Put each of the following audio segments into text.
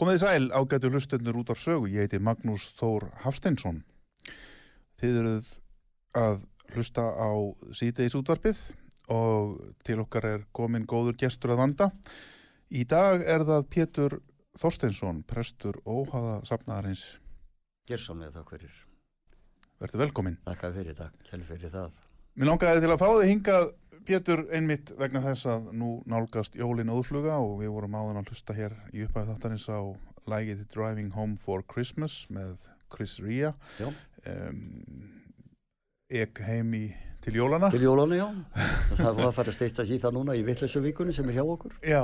Komið sæl ágætu hlustendur út af sögu, ég heiti Magnús Þór Hafsteinsson. Þið eruð að hlusta á síðdeis útvarpið og til okkar er komin góður gestur að vanda. Í dag er það Pétur Þorsteinsson, prestur óhaða safnaðarins. Gersamlega takk fyrir. Verður velkomin. Takk fyrir, takk, fyrir það. Mér langaði til að fá þig hingað Pétur einmitt vegna þess að nú nálgast jólin óðfluga og við vorum áðan að hlusta hér í upphæðu þáttarins á lægið Driving Home for Christmas með Chris Ria um, ek heim í Til jólana? til jólana, já. það var að fara að steita í það núna í vittlesu vikunni sem er hjá okkur. Já,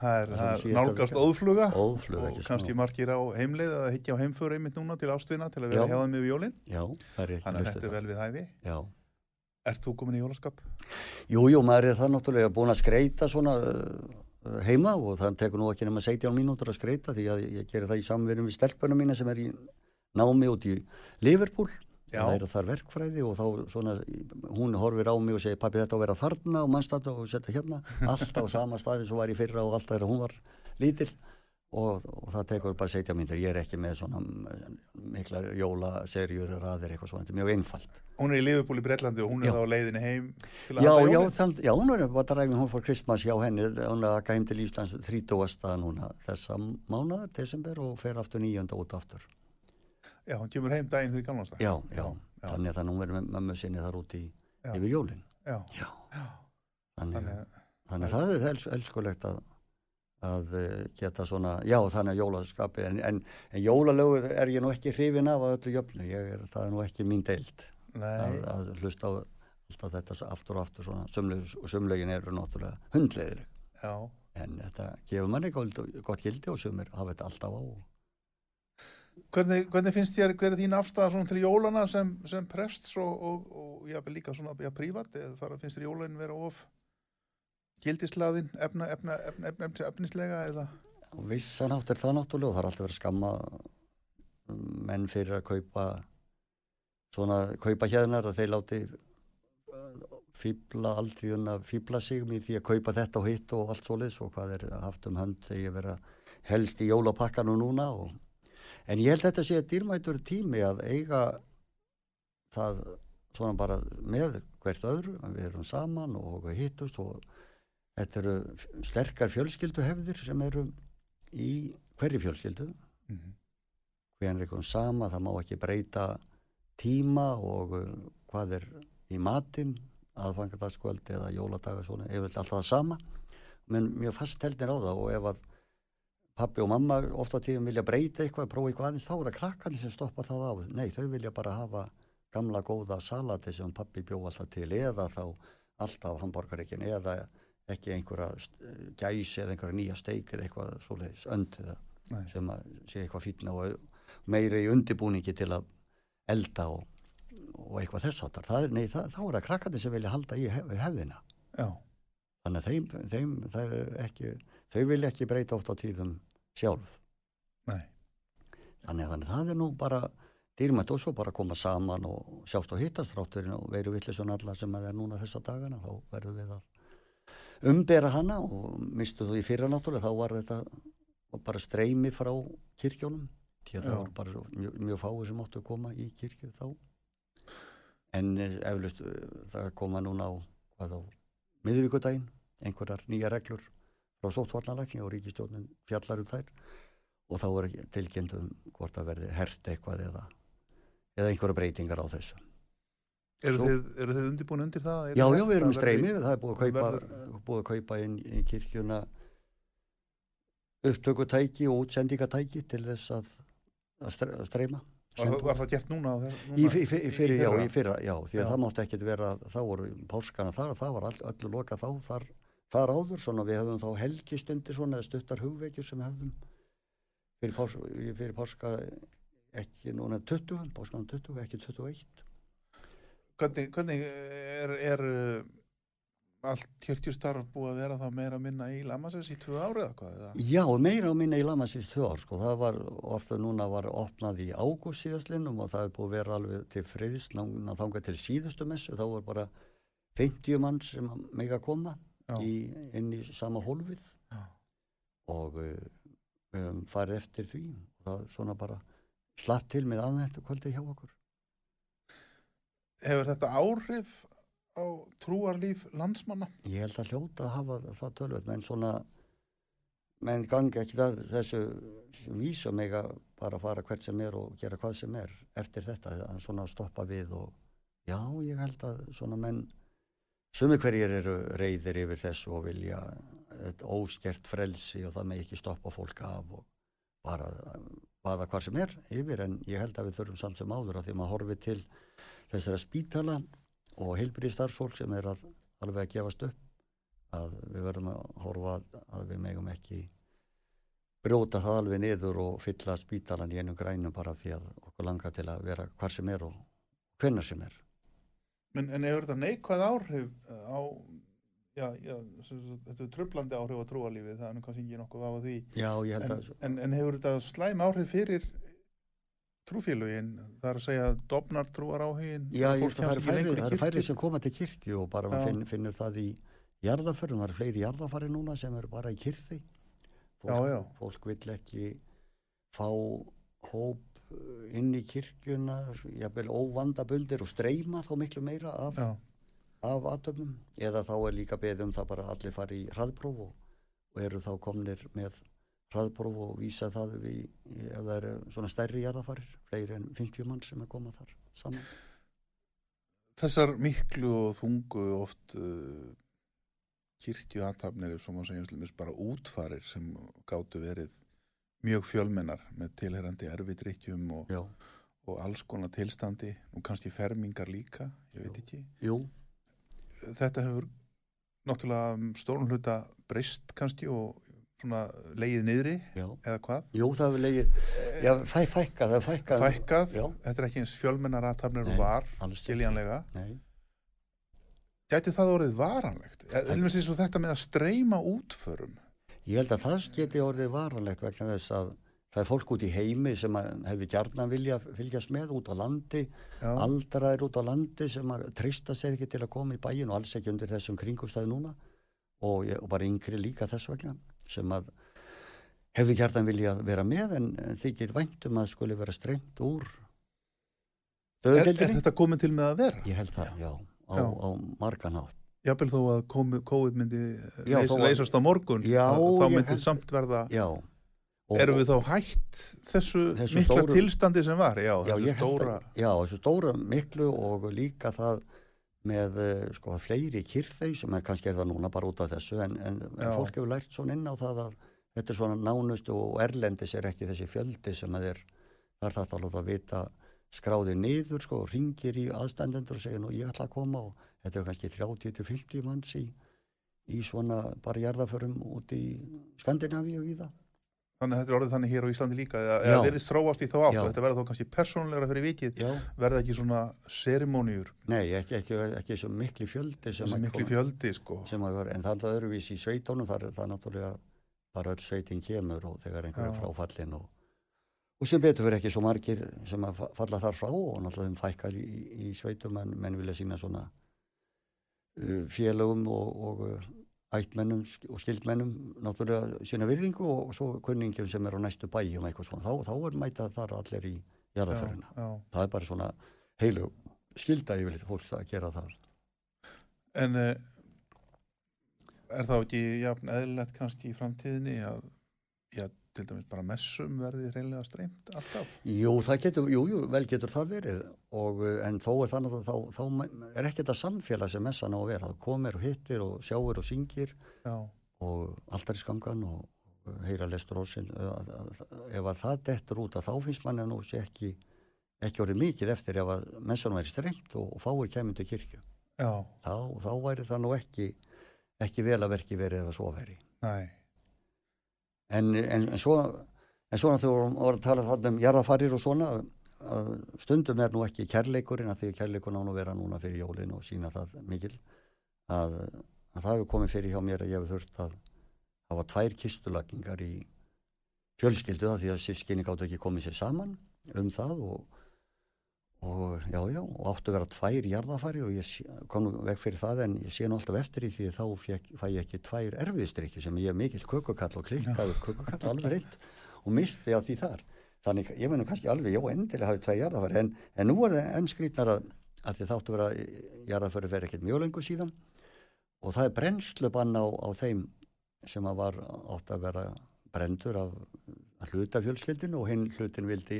það er, Það er það nálgast óðfluga Óðfluga, og kannski margir á heimleið eða higgja á heimföru einmitt núna til ástvina til að vera Já. hjá þeim yfir jólin. Já, það er ekki Þannig að þetta er það. vel við hæfi. Já. Ert þú komin í jólaskap? Jú, jú, maður er það náttúrulega búin að skreita svona uh, heima og það tekur nú ekki nema 17 mínútur að skreita því að ég gerir það í samverðum við stelpunum mína sem er í námi út í Liverpool. Það er þar verkfræði og þá svona hún horfir á mig og segir pappi þetta á að vera þarna og mannstætt og setja hérna? Allt á sama staði sem var í fyrra og allt þegar hún var lítil og, og það tekur bara 17 mínútur ég er ekki með svona mm, miklar jólaserjur raðir eitthvað svona, þetta er mjög einfalt Hún er í Liverpool í Breitlandi og hún er Já. þá leiðinni heim Já, já, þann, já, hún er bara driving home for Christmas hjá henni, hún er að gæm til Íslands 30. núna þessa mánuðar, desember og fer aftur nýjönda út aftur. Já, hún kemur heim daginn fyrir gamlanstag. Já, já, já. þannig að hún verður með mömmu sinni þar út í yfir jólin. Já, þannig, að, það er els, elskulegt að, að eh, geta svona, já, þannig að jólaskapi, en, en, en jólalögu er ég nú ekki hrifin af að öllu jöfnu, ég er, það er nú ekki mín deild að, að hlusta á alltaf þetta aftur og aftur svona, sumlögin, og sumlögin eru náttúrulega hundleiðileg. já. En þetta gefur manni gott, gott gildi og sumir hafa þetta alltaf á. Hvernig, hvernig finnst þér, hver er þín afstæða svona til jólana sem, sem prests og, og, og já, líka svona, prívat, eða þar finnst þér jólin vera of gildislaðin, efna, efna, efna, efnislega eða? Á vissan átt er það náttúrulega og það er alltaf verið skamma um, menn fyrir að kaupa svona, kaupa hérnar að þeir láti uh, fýbla alltíðun að fýbla sig í því að kaupa þetta og hitt og allt svoleiðis og hvað er haft um hönd þegar vera helst í jólapakkanum núna og En ég held þetta sé að dýrmætur tími að eiga það svona bara með hvert öðru, við erum saman og hittust og þetta eru sterkar fjölskylduhefðir sem eru í hverju fjölskyldu. Mm -hmm. Hvernig er eitthvað sama, það má ekki breyta tíma og uh, hvað er í matinn, aðfangadagskvöld eða jóladaga svona, ef alltaf það sama. Men mjög fast heldir á það og ef að pappi og mamma ofta tíðum vilja breyta eitthvað, prófa eitthvað aðeins, þá er það krakkarnir sem stoppa það á. Nei, þau vilja bara hafa gamla góða salati sem pappi bjó alltaf til eða þá alltaf hambúrgareikin eða ekki einhverja gæs eða einhverja nýja steik eða eitthvað svoleiðis önd sem að sé eitthvað fítna og meiri í undibúningi til að elda og, og eitthvað þess áttar. Það nei, það, þá er það krakkarnir sem vilja halda í hef, hefðina. Já, Þannig að þeim, þeim það er ekki, þau vilja ekki breyta oft á tíðum sjálf. nei, Þannig, þannig það er nú bara dýrmætt og svo bara koma saman og sjást og hittast rátturinn og veru villisum alla sem að er núna þessa dagana þá verðum við að umbera hana og mistu þú í fyrra náttúrulega þá var þetta bara streymi frá kirkjónum því að það Já. var bara mjög, mjög fáið sem áttu að koma í kirkju þá en eh, eflaust eh, það koma núna á á miðvíkudaginn einhverjar nýja reglur frá sóttvarnalækni og ríkistjónin fjallar um þær og þá er ekki tilkynntum hvort það verði hert eitthvað eða, eða einhverja breytingar á þessu. Eru Svo- þið, eru þið undirbúin undir það? Er Já, já, við erum í streymi, verði- það er búið að kaupa, verður- búið að kaupa inn í kirkjuna upptökutæki og útsendingatæki til þess að, að stre- að streyma. Var, var það gert núna? þess- Í, núna í, í, fyrir, já, í fyrra, já, því að Já. það mátti ekkit vera, þá voru páskana þar og það var all, öllu loka þá, þar, þar áður, svona við hefðum þá helgistundir svona eða stuttar hugveikjur sem hefðum fyrir, pás, fyrir páska ekki núna 20, páskana 20, ekki 21. Hvernig, hvernig er, er uh, allt kirkjustarf búið að vera þá meira að minna í Lamassess í tvö árið eða hvað? Eða? Já, meira á minna í Lamassins tvö ár, sko, það var ofta núna var opnað í ágúst síðastlinnum og það er búið að vera alveg til friðist, nána þangað til síðustu messu, þá var bara 50 mann sem mega koma Já. í, inn í sama hólfið Já. og höfum farið eftir því og það svona bara slapp til með aðvendu kvöldi hjá okkur. Hefur þetta áhrif á trúarlíf landsmanna? Ég held að hljóta að hafa það tölvöld, menn svona, menn gangi ekki það, þessu vísu mig að bara fara hvert sem er og gera hvað sem er eftir þetta, að svona stoppa við og já, ég held að svona menn, sumi hverjir eru reyðir yfir þessu og vilja þetta óskert frelsi og það með ekki stoppa fólk af og bara baða hvað sem er yfir en ég held að við þurfum samt sem áður að því maður horfið til þessara spítala og heilbyrði starfsfólk sem er að alveg að gefast upp að við verðum að horfa að, við megum ekki brjóta það alveg niður og fylla spítalan í einum grænum bara því að okkur langar til að vera hvar sem er og hvenna sem er. En, en hefur þetta neikvæð áhrif á, já, já, þetta er trublandi áhrif á trúalífið, það er kannski ekki nokkuð af því. Já, ég held En, að, en, en hefur þetta slæm áhrif fyrir trúfélugin, það er að segja dofnar trúar áhugin? já, það eru færri, það eru færri sem koma til kirkju og bara finn, finnur það í jarðaförðum, það eru fleiri jarðafari núna sem eru bara í kyrði. Fólk, Já, já. fólk vill ekki fá hóp uh, inn í kirkjuna, jafnvel óvandabundir og streyma þá miklu meira af, af aðtöfnum eða þá er líka beðið um það bara allir fari í hraðpróf og, og eru þá komnir með hraðpróf og vísa það við, ef það eru svona stærri jarðafarir, fleiri en 50 mann sem er komað þar saman. þessar miklu og þungu oft uh, kirkju aðtapnir, sem að segja slumist, bara útfarir sem gátu verið mjög fjölmennar með tilherrandi erfidrykkjum og, og alls konar tilstandi, nú kannski fermingar líka, ég veit ekki. jú, Þetta hefur náttúrulega um stórun hluta breyst kannski og svona leið niðri já. eða hvað? Jú, það hefur legið, já, fæ, fækkað, það hefur fækkað. Fækkað, Já. þetta er ekki eins fjölmennar aðtapnir Nei, og var, skiljanlega. Nei, Gæti það orðið varanlegt? Elmest eins og þetta með að streyma útförum. ég held að það geti orðið varanlegt vegna þess að það er fólk út í heimi sem hefði gjarnan vilja fylgjast með út á landi, Já, aldraðir út á landi sem að treysta sér ekki til að koma í bæin og alls ekki undir þessum kringustæði núna og, ég, og bara yngri líka þess vegna sem að hefði gjarnan vilja vera með en, þykir væntum að skuli vera streymt úr er, er döðdeldinni. þetta komin til með að vera? Ég held það, já, á, Já. á margan hátt. Jafnvel þó að COVID myndi Já, leys, leysast á morgun, Já, þá myndi held- samt verða, Já. Og, erum við þá hætt þessu, Þessu mikla stóru- tilstandi sem var? Já, þessu stóra, að, já, þessu stóra miklu og líka það með eh, sko, fleiri kyrþei sem er kannski er það núna bara út af þessu en, en, en fólk hefur lært svona inn á það að þetta er svona nánustu og erlendis er ekki þessi fjöldi sem að er þar þarf það að vita skráði niður sko og ringir í aðstandendur og segir nú ég ætla að koma og þetta er kannski 30-50 manns í, í svona bara jarðaförum út í Skandinavíu og víða. Þannig að þetta er orðið þannig hér á Íslandi líka, eða, verðist þróast í þá átt og þetta verða þá kannski persónulegra fyrir vikið, Já, verða ekki svona serimóniur, nei, ekki, ekki, ekki svo mikli fjöldi sem að miklu fjöldi, sko. sem að vera, en það er alltaf öðruvísi í sveitónum, þar er það náttúrulega bara öll sveitin kemur og þegar einhver er Já. fráfallin og, og sem betur fyrir ekki svo margir sem að fa- falla þar frá og náttúrulega þeim fækkar í, í, í sveitum en menn vilja sína svona uh, félögum og, og uh, ættmennum og skildmennum náttúrulega sína virðingu og, og svo kunningjum sem er á næstu bæjum eitthvað svona, þá, þá er mætað þar allir í jarðaförina. já. Það er bara svona heilu skilda yfirleitt fólk að gera það. En uh, er þá ekki jafn eðlilegt kannski í framtíðinni að, já, til dæmis bara messum verði reynlega streymt alltaf? Jú, getur, jú, jú, vel getur það verið og, uh, en þó er þannig að þá, þá er ekki þetta samfélag sem messan á að vera. Það komir og hittir og sjáir og syngir Já, og alltaf í skangan og, heyra lestur ósinn. Ef að það dettur út að þá finnst manni nú sé ekki, ekki orðið mikið eftir ef að messan væri strengt og, og fáir kemur til kirkju. Þá, þá væri það nú ekki, ekki vel að verki verið ef að svo veri. næ, En, en, en svo en svona þegar við vorum að tala þarna um jarðafarir og svona að, stundum er nú ekki kærleikurinn að því kærleikurinn á nú að vera núna fyrir jólin og sína það mikil að, að það hefur komið fyrir hjá mér að ég hefur þurft að hafa tvær kistulagningar í fjölskyldu það því að sískinni gáttu ekki komið sér saman um það og, og já já og áttu að vera tvær jarðafari og ég kom nú veg fyrir það en ég sé nú alltaf eftir í því að þá fæk, fæ ég ekki tvær erfiðstrykki sem ég er mikill kökukall og klikkaður kökukall alveg reynd og misti á því þar. Þannig ég meina kannski alveg, já endilega hafið tvær jarðafari en, en nú er það enn skrýtnar að, að því þáttu vera jarðafari fyrir ekkert mjög lengur síðan og það er brennslubann á, á þeim sem að var átt að vera brendur af af hlutafjölskyldinu og hinn hlutin vildi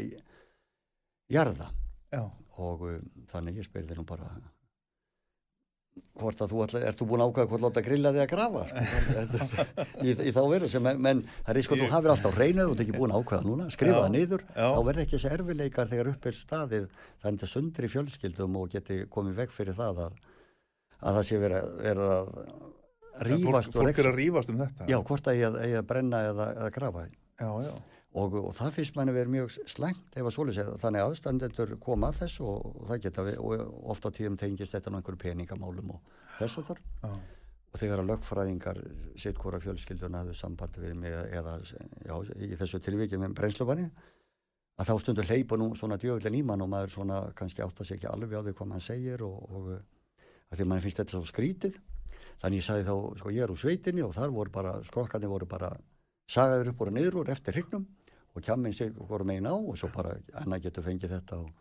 jarða já, og um, þannig ég spyrði nú bara hvort að þú ætla, ert þú búin að ákvæða hvort láta grilla þig að grafa sko, í, í þá veru sem, menn það er sko þú hafir alltaf reynuð og þú ert ekki búin að ákvæða núna skrifa það niður, já. þá verði ekki þessi erfileikar þegar upp er staðið er þetta sundri fjölskyldum og geti komið veg fyrir það að, að það sé verið að- að rífast fólk, fólk er að rífast um þetta. Já, hvort að ég að, að brenna eða, eða grafa. Já, já. Og, og það finnst manni verið mjög slæmt ef að svoleiðis er þannig aðstandendur koma að þessu og, og það geta við, og ofta tíðum tengist þetta á einhverju peningamálum og þess að þar já. og þegar að lögfræðingar sitt hvora fjölskylduna hafðu samband við mig eða já, í þessu tilviki með brennslubanni að þá stundur hleypa nú svona djöfullin í mann og maður svona kannski átta sig ekki alveg á því hvað maður segir og, og að því mann finnst þetta svo skrítið. Þannig ég sagði þá, sko ég er úr sveitinni og þar voru bara, skrokkarnir voru bara sagaður upp og niður úr eftir hrygnum og kjamminn sig voru megin á og svo bara annað getur fengið þetta og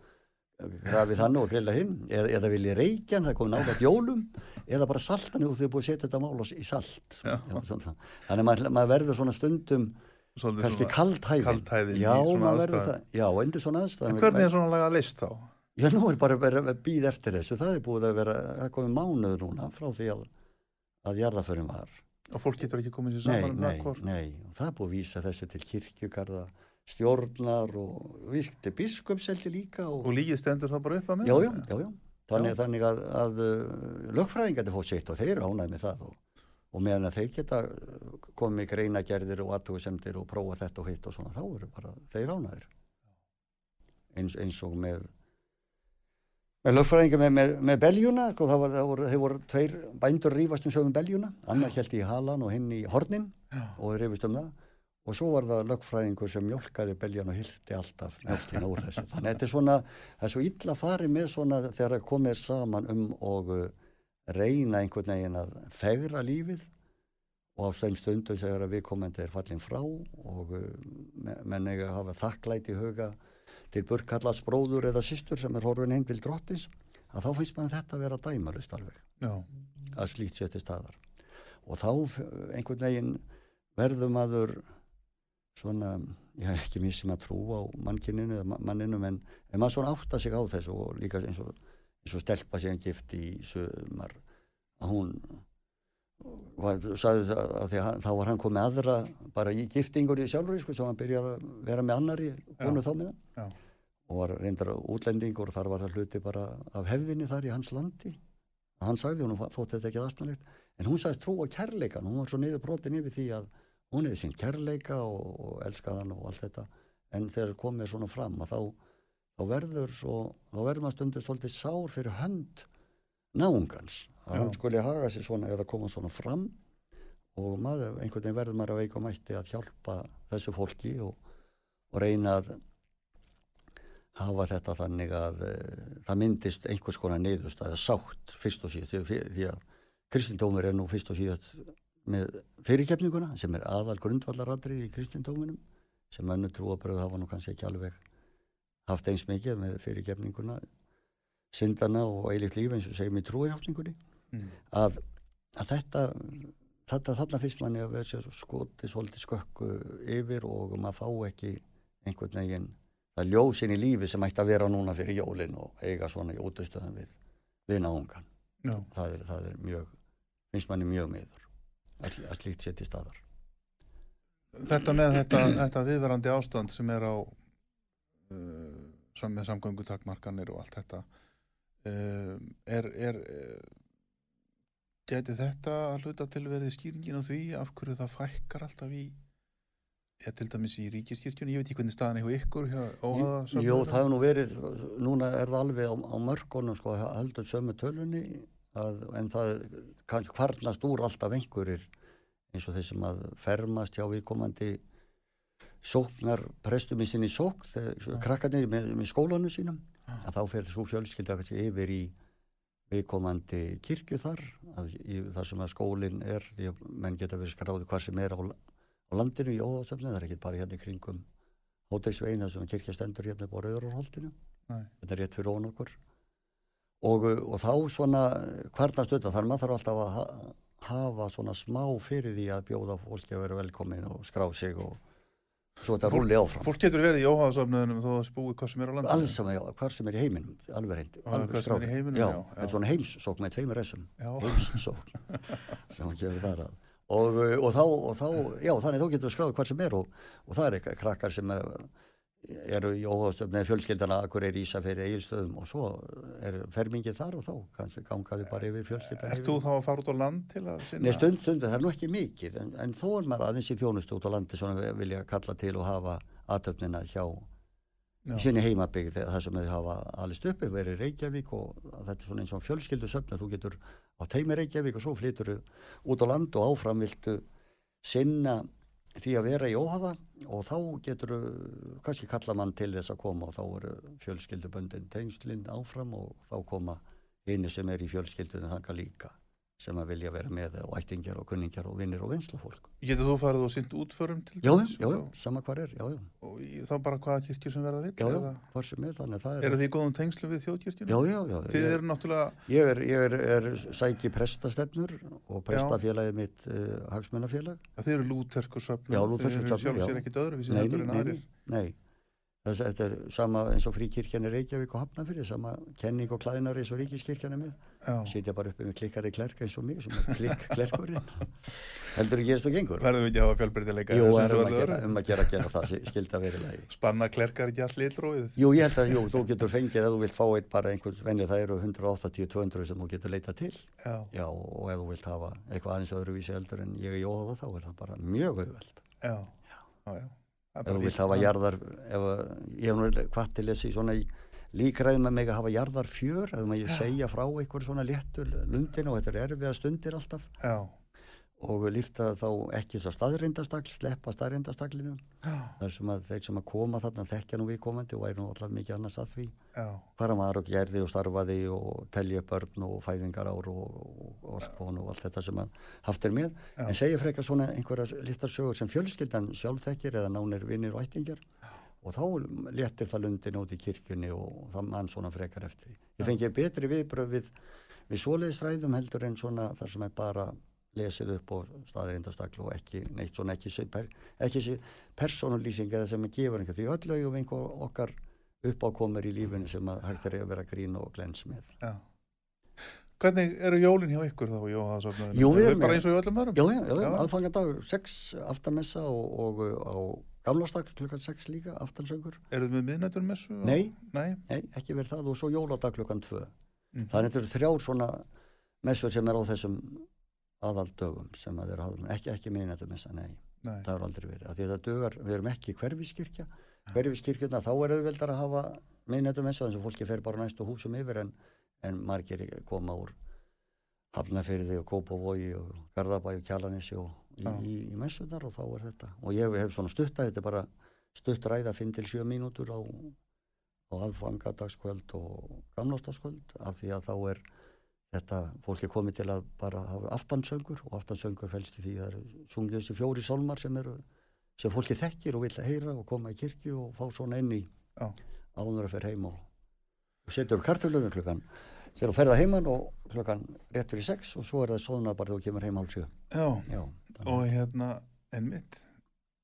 grafið þannig og grilla hinn. Eða, eða viljið reykjan, það kom náttúrulega jólum eða bara saltan og þau búið að setja þetta mál í salt. Já. svona. þannig að maður, maður verður svona stundum Svolítið kannski kaldhæðin já, maður verður það. Já, endur svona aðstæðum en hvernig er svona lagað list þá? já, nú er bara að býða eftir þessu. Það er búið að vera, það komið mánuður núna frá því að, að jarðaförin var. Og fólk getur ekki komið sér nei, saman um nei, hvort? nei, og það er búið að vísa þessu til kirkjugarða stjórnar og vískti biskupseldi líka og, og lígið stendur það bara upp að með já, já, já, já. Þannig, þannig að, að uh, lögfræðingandi fótt sitt og þeir ánægð með það og, og meðan að þeir geta uh, komið greinagerðir og aðtúgusemdir og prófa þetta og hitt og svona þá eru bara þeir ánægðir. Eins, eins og með með lögfræðinga með, með, með beljuna sko, það var, það voru, þeir voru tveir bændur rífast um sögum beljuna, annar held í halan og hinn í hornin Já. og þeir rífist um það og svo var það lögfræðingur sem mjölkaði beljan og hildi alltaf mjölkina úr þessu. Þannig að þetta er svona, það er svo illa farið með svona þegar það komið saman um og uh, reyna einhvern veginn að fegra lífið. Og á þeim stundum þegar að viðkomandi er fallin frá og me- menn eiga að hafa þakklæti í huga til burkallast bróður eða systur sem er horfin heim til drottins að þá finnst mann þetta að vera dæmarust alveg. Já, að slíkt sé til staðar. Og þá f- einhvern veginn verður maður svona, ég hef ekki missi maður trú á mannkininu eða ma- manninum en, en maður svona átta sig á þessu og líka eins og, eins og stelpa sig hann gift í sumar að hún var, sagði það að því að hann- þá var hann komið aðra bara í giftingur í sjálfur sko, sem hann byrjaði að vera með annari konu þá með já, og var reyndar útlendingur og þar var það hluti bara af hefðinni þar í hans landi. Að hann sagði, hún þótti þetta ekki aðstæðanlegt en hún sagðist trú á kærleikan hún var svo niður brotin yfir því að hún hefði sín kærleika og, og elskaðan og allt þetta. En þegar komið svona fram að þá, þá verður svo, þá verður maður stundur svolítið sár fyrir hönd náungans. Að Já. hann skuli haga sér svona eða koma svona fram. Og maður, einhvern veginn verður maður að veika mætti að hjálpa þessu fólki og, og reyna að hafa þetta þannig að uh, það myndist einhvers konar niðurst að sátt fyrst og síðast. Því, því að kristindómur er nú fyrst og síðast með fyrirkefninguna sem er aðal grundvallaradrið í kristindóminum sem önnu trúabröð hafa nú kannski ekki alveg haft eins mikið með fyrirkefninguna syndana og eilift líf eins og segjum í trúirhjáttningunni mm. að, að þetta þetta þarna fyrst manni að vera sér skoti svolítið skökku yfir og maður fá ekki einhvern veginn það ljósin í lífi sem ætti að vera núna fyrir jólin og eiga svona í útustöðan við, við náungan það er, það er mjög, finnst manni mjög meður að, að slíkt setja staðar. Þetta með þetta, þetta viðverandi ástand sem er á uh, sam, með samgöngutakmarkanir og allt þetta uh, er, er uh, geti þetta að hluta til verið skýringin á því af hverju það fækkar alltaf í ég til dæmis í ríkiskirkjunni, ég veit ekki hvernig staðan er hjá ykkur hjá óhaða Jó, það hefur nú verið, núna er það alveg á, á mörkunum sko, heldur sömu tölunni að, en það kannski kvarnast úr alltaf einhverjir eins og þeir sem að fermast hjá viðkomandi sóknar prestum í sinni sók þegar krakkarnir með, með skólanu sínum. Að þá fer svo fjölskylda yfir í viðkomandi kirkju þar að, í, þar sem að skólinn er því að menn geta verið skráði hvað sem er á, á landinu í óðarsöfni það er ekki bara hérna í kringum Hóteisvegin þar sem kirkja stendur hérna á Rauðurholtinu Nei. þetta er rétt fyrir ón okkur og, og þá svona hvernig stötta þar maður þarf alltaf að ha hafa svona smá fyrir því að bjóða fólki að vera velkomin og skrá sig og, svo þetta rúli áfram Fólk getur verið í óháðasöfnuðunum þó að spúi hvað sem er á landinu. alls sem, já, hvar sem er í heiminum alveg reynd, alveg hvað sem er í skráð. heiminum, já, já, er svona heimssók með tveimur resum Já. heimssók sem gefur þar að og, og, þá, og þá, já, þannig þá getur við skráðið hvað sem er og, og það er krakkar sem uh, eru í óháðstöfn eða fjölskyldana akkur er Ísafeyri eigilstöðum og svo er fermingið þar og þá kannski gangaði bara yfir fjölskyldana Ert þú þá að fara út á land til að sinna? Nei, stund, stund, það er nú ekki mikið en, en þó er maður aðeins í þjónustu út á landi svona vilja kalla til og hafa aðtöfnina hjá Já. sinni heimabygg það sem þau hafa alist uppi verið Reykjavík og þetta er svona eins og fjölskyldu söfna þú getur á teimi Reykjavík og svo flytur út á land og áfram viltu sinna því að vera í óhaða og þá getur kannski kalla mann til þess að koma og þá eru fjölskylduböndin tengslinn áfram og þá koma einu sem er í fjölskyldunum þanga líka sem að vilja vera með og ættingjar og kunningjar og vinnir og vinslufólk. Getur þú farið og sint útförum til Já, dæmis? já, sama hvar er, já, já, Og þá bara hvaða kirkju sem verða vill? já, já, eða- hvar sem er þannig það er, Eru þið í góðum tengslum við þjóðkirkjuna? já, já, já, Þið eru náttúrulega, ég er, ég er, er sæki prestastefnur og prestafélagið mitt uh, hagsmunafélag. að þið eru lúterskur söfnum. Já, lúterskur Þið eru söfnum, sjálf sér já. ekkit öðruvísi Nei, heldur nei, en nei, aðrir. nei, nei. Þess, þetta er sama eins og fríkirkjan í Reykjavík og Hafnafyrir, sama kenning og klæðinar eins og ríkiskirkjan er með. Já. Sitja bara uppi með klikkari klerk eins og mig sem er klikk klerkurinn. Heldur þú gerist og gengur? Verðum við ekki að hafa fjölbreytileika? Jú, í er um öllu að gera, um að gera, gera það, skilda verið lagi. Spanna klerkar ekki allt litróið? Jú, ég held að jú, þú getur fengið ef þú vilt fá eitt bara einhvers venni, það eru 180-200 sem þú getur leitað til. Já, Já, og ef þú vilt hafa eitthvað aðeins öðruvísi heldur en ég er jóða þá er það bara mjög auðveld. já, já, já. Ef þú vilt hafa jarðar, ef, að- ég hef nú hvað til þessi svona í líkræðum með mig að hafa jarðar fjör, ef maður ég segja frá einhver svona léttur lundin og þetta er erfiða stundir alltaf. Já, og lífta þá ekki svo staðrindastagl, sleppa staðrindastaglinu já, þar sem að þeir sem að koma þarna þekkja nú viðkomandi og væri nú alltaf mikið annars að því. Hann var og gerði og starfaði og telja börn og fæðingar ár og, og, og allt konu og allt þetta sem að haft er með. Já. en segja frekar svona einhverjar litlar sögur sem fjölskyldan sjálf þekkir eða nánir vinnir og ættingjar. Og þá léttir það lundin út í kirkjunni og það mann svona frekar eftir. Ég fengi betri viðbröð við, við svoleiðisræðum heldur en svona þar sem er bara lesið upp og staðrindastakl og ekki neitt svona ekki, sé per, persónulýsing eða sem að gefa einhver því öll eigum einhver okkar uppákomur í lífinu sem að hægt er að vera grín og glens með. já. Hvernig eru jólin hjá ykkur þá, Jóhaðsöfnuðinu? Jú, við erum bara eins og í öllum öðrum? Já, já, já, já. Aðfangadag 6 aftanmessa og, og á gamlastak klukkan 6 líka aftansöngur. Eru þið með miðnætturmessu? Nei. Nei? Nei, ekki verið það og svo jóladag klukkan 2. Mhm. Það er þetta þrjár svona messur sem er á þessum aðaldögum sem að þeir hafa, ekki, ekki miðnættumessa, nei, Nei. það er aldrei verið. Af Því að það dögar, við erum ekki hverfiskirkja, hverfiskirkjuna, þá er auðveldar að hafa miðnættumessa, þannig að fólki fer bara næstu húsum yfir en, en margir koma úr Hafnafyrði og Kópavogi og Garðabæ og Kjalanissi og í, í, í messunar og þá er þetta. Og ég hef svona stuttar, þetta er bara stutt ræða 5-7 mínútur á, á aðfangadagskvöld og gamlástaskvöld af því að þá er þetta fólki komið til að bara hafa aftansöngur og aftansöngur fælst í því það eru sungið þessi fjóri sólmar sem sem fólki þekkir og vill heyra og koma í kirkju og fá svona inn í Já. áður að fer heim og, og setja upp kartöflöðum klukkan þegar þú ferða heimann og klukkan rétt fyrir sex og svo er það soðna bara þú kemur heim hálf sjö. Já, Já, og hérna, einmitt.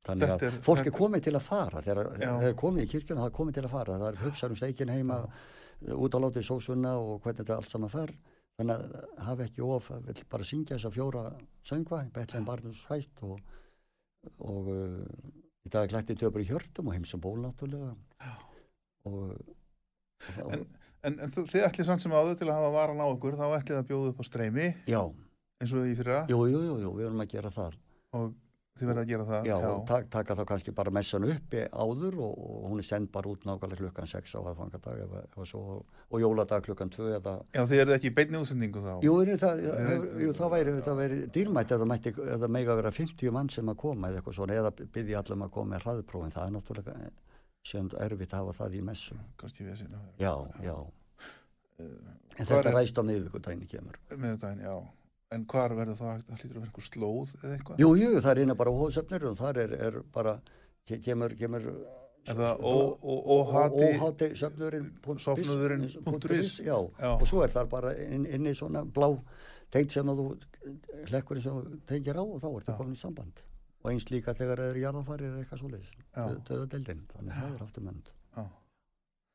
þannig að er- fólk er komið til að fara þegar þegar er komið í kirkjuna það er komið til að fara það er hugsað um steikin heima út á látið sósunna og hvernig þetta allt saman fer þannig að hafa ekki of að vill bara syngja þessa fjóra söngva betlega en barnus hætt og, og uh, í dag er glætti töpur í hjörtum og heimsum ból náttúrulega. Og, og, En, en, en þið ætlið samt sem áður til að hafa varan á okkur, þá ætlið að bjóða upp á streymi, já, eins og í fyrra, jú, jú, jú, jú, við erum að gera það og þið verða að gera það. já, og tak, taka þá kannski bara messan uppi áður og, og hún er stend bara út nákvæmlega klukkan 6 á aðfangadag ef, ef svo, og jóladag klukkan 2 eða Já, þið eruð ekki í beinni útsendingu þá. Jú, er, það, Er- jú, það væri, væri dýrmætt eða mætti, eða mega vera 50 mann sem að koma eða eitthvað svona, eða byggja allum að koma með hraðprófin, það er náttúrulega sem erfitt að hafa það í messu. Já, já. En þetta ræst á miðvikudaginn kemur. Með daginn, já. En hvar verður það, það hlýtur að vera einhver slóð eða eitthvað? Jú, jú, það er eina bara óhóðsefnir og þar er, er bara, ke- kemur, kemur Er það ó- ó- óhati- óhati söfnurinn Sofnuðurinn punktur is? já. Og svo er þar bara inn, inn í svona blá teit sem að þú hlekkurinn sem þú tengir á og þá ertu komin í samband og eins líka þegar það eru jarðafarir eða eitthvað svoleiðis, Já. döðadeildin þannig það er aftur mönd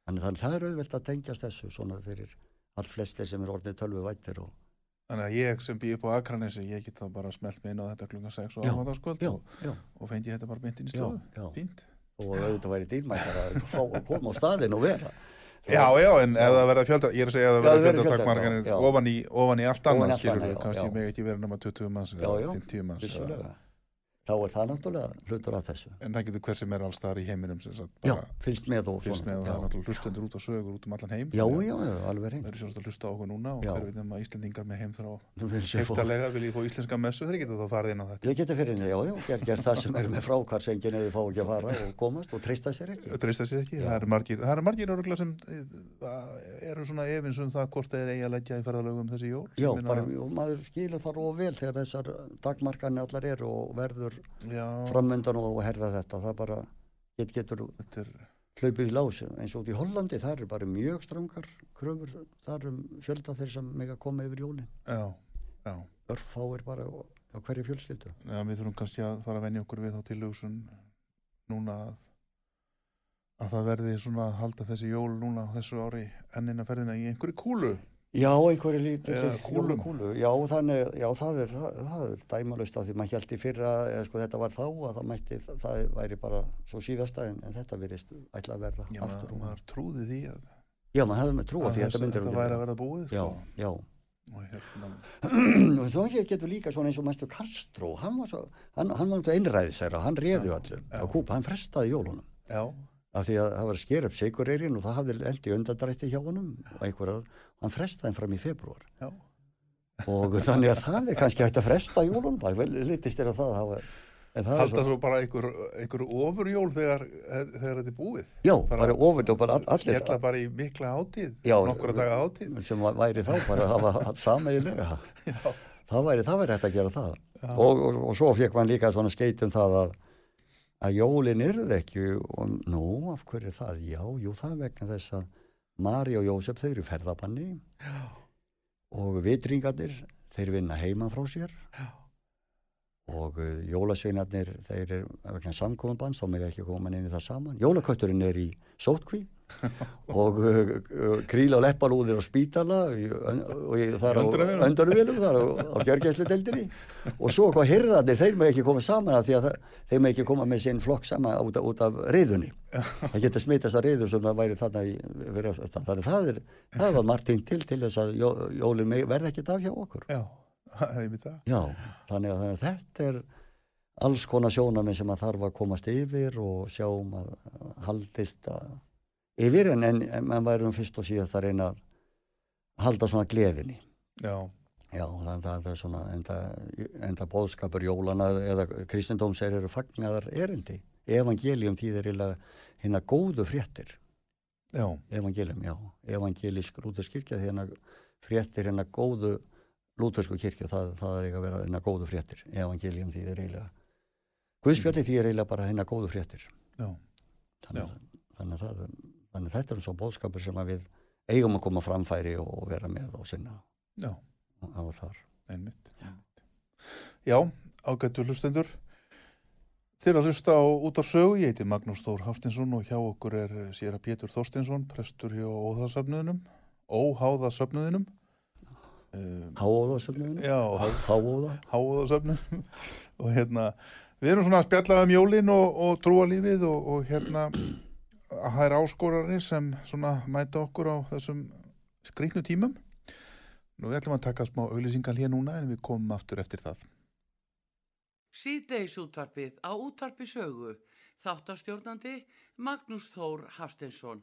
þannig, það er auðvelt að tengjast þessu svona fyrir all flestir sem er orðið tölvu vættir og Þannig að ég sem býð upp á Akranesi, ég get þá bara smelt mig inn á þetta klunga 6 og Já, áfandaskvöld já, og, og fengi þetta bara beint inn í stofu. Fínt. og auðvitað væri dýrmættar að fá að koma á staðin og vera Já, já, en það verða fjölda, ég er að segja Já, verða það verður fjölda takmarkanir fjölda, já. ofan í, ofan í allt já, kannski með ekki verið nema 20 manns eða já, 50 manns. Þá er það náttúrulega hlutur af þessu En það getur hver sem er alls þar í heiminum já, fylgst með og fyrst með og það er náttúrulega hlustendur út á sögur út um allan heim. já, að já, já, alveg Það reynd eru sjálfsagt að hlusta á okkur núna og hver veit um að Íslendingar með heimþrá Þú finnst sér fór- heftalega vilja fá íslenska messu, þeir geta þá farið inn á þetta. ég geti fyrir henni, já, já, ger, ger það sem er með frákvarsengin eða fá ekki að fara og komast og treysta sér ekki Það dreista sér ekki, það eru margir, það eru margir öruglega sem eh, eru svona efins um það hvort þeir eigi að leggja í ferðalögum þessi jól. já, Ég bara, og maður skilur það róð vel þegar þessar dagmarkarnir allar eru og verður Já, framöndan og herða þetta. Það bara get, getur er, hlaupið í lás. Eins og út í Hollandi það eru bara mjög strangar kröfur. Þar um fjölda þeir sem mega koma yfir jólin. Já, já. örfáir bara á, á hverju fjölskyldu. Já, við þurfum kannski að fara að venja okkur við þá tilhugsun núna að, að það verði svona að halda þessi jól núna á þessu ári ennina ferðina í einhverju kúlu. Já, einhverju lítið Eða kúlum. kúlu. Já, þannig, já, það er, það, það er dæmalust að því maður held í fyrra, eða sko þetta var þá að það mætti, það væri bara svo síðasta en, en þetta virðist ætla að verða Já, aftur. og- maður trúði því að, Já, maður hefði með trú að að því þess, þetta myndir þetta væri að verða búið. Já, Sko. já. Og hérna, og þá ekki getur líka svona eins og mæstu Castro, hann var svo, hann, hann var einræðisæra, hann Já, allir já. á kúpa, hann frestaði jólunum. já, af því að það var að skera upp sigurreirinn og það hafði endi undandrætti hjá honum og hann frestaði þeim fram í februar já. og þannig að það er kannski hægt að fresta jólun bara vel litist er að það hafa en það er Halda svo, bara einhver, einhver ofurjól þegar, þegar þetta er búið. já, bara- bara, ofur og bara all- allir Hjalla bara í mikla hátíð, Já, nokkura daga hátíð. sem væri þá bara að hafa sameigilega það væri, það væri hægt að gera það og, og, og svo fekk man líka svona skeit um það að að jólin yrði ekki og nú, af hverju er það? Já, jú, það vegna þess að Mari og Jósef þau eru ferðabanni. Já, og vitringarnir þeir vinna heiman frá sér. Já. og uh, jólasveinarnir þeir eru vegna samkominbands þá með ekki koma inn í það saman. Jólakötturinn er í sótkví og uh, kríla og leppalúðir á spítala og í- þar á öndunarvélum þar á, gjörgæsludeldinni og svo hvað hirðarnir þeir með ekki koma saman af því að þeir með ekki koma með sinn flokk saman út, út af reyðunni það geta smitast að reyðu sem það væri þarna í, þannig það er það var margt hinn til til þess að jó, megi- verði ekki af hjá okkur. Já, það er einmitt það. já, þannig að, þannig að þetta er alls konar sjónaminn sem að þarf að komast yfir og sjá um að haldist að, yfir en, en, en maður væri um fyrst og síðast að reyna að halda svona gleðinni Já, Já, þannig að það er svona enda, enda bóðskapur jólana eða kristendómsir eru fagnaðar erindi. Evangelium þýðir eiginlega hérna góðu fréttir. já, Evangelium, já. Evangelísk lúterskirkja því hérna fréttir hérna góðu lútersku kirkju, það, það er eiga að vera hérna góðu fréttir. Evangelium þýðir eiginlega Guðspjalli þýðir eiginlega bara hérna góðu fréttir. já, Þannig, þannig, að það, þannig þetta er svo bóðskapur sem við eigum að koma framfæri og vera með og sinna já, á þar. einmitt. einmitt. Já, ágættu hlustendur. Þeir að hlusta á út af sögu, ég heiti Magnús Þór Haftinsson og hjá okkur er sér að Pétur Þorstinsson, prestur hjá Óðasöfnuðinum, Óháðasöfnuðinum. Um, Háóðasöfnuðinu? já, Háóða? Háðasöfnuðinum og hérna, við erum svona að spjalla um jólin og, og trúalífið og, og hérna, að það er áskorarnir sem mæta okkur á þessum skrýtnu tímum. Nú við ætlum að taka smá auðlýsingal hér núna en við komum aftur eftir það. Síðdeis útvarpið á útvarpi sögu. Þáttastjórnandi Magnús Þór Hafsteinsson.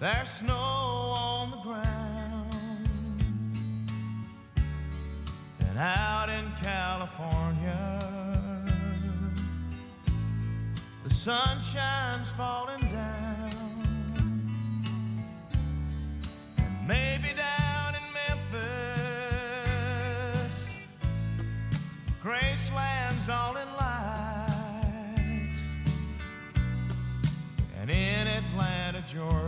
There's snow on the ground. And out in California, the sunshine's falling down. And maybe down in Memphis, Graceland's all in lights. And in Atlanta, Georgia,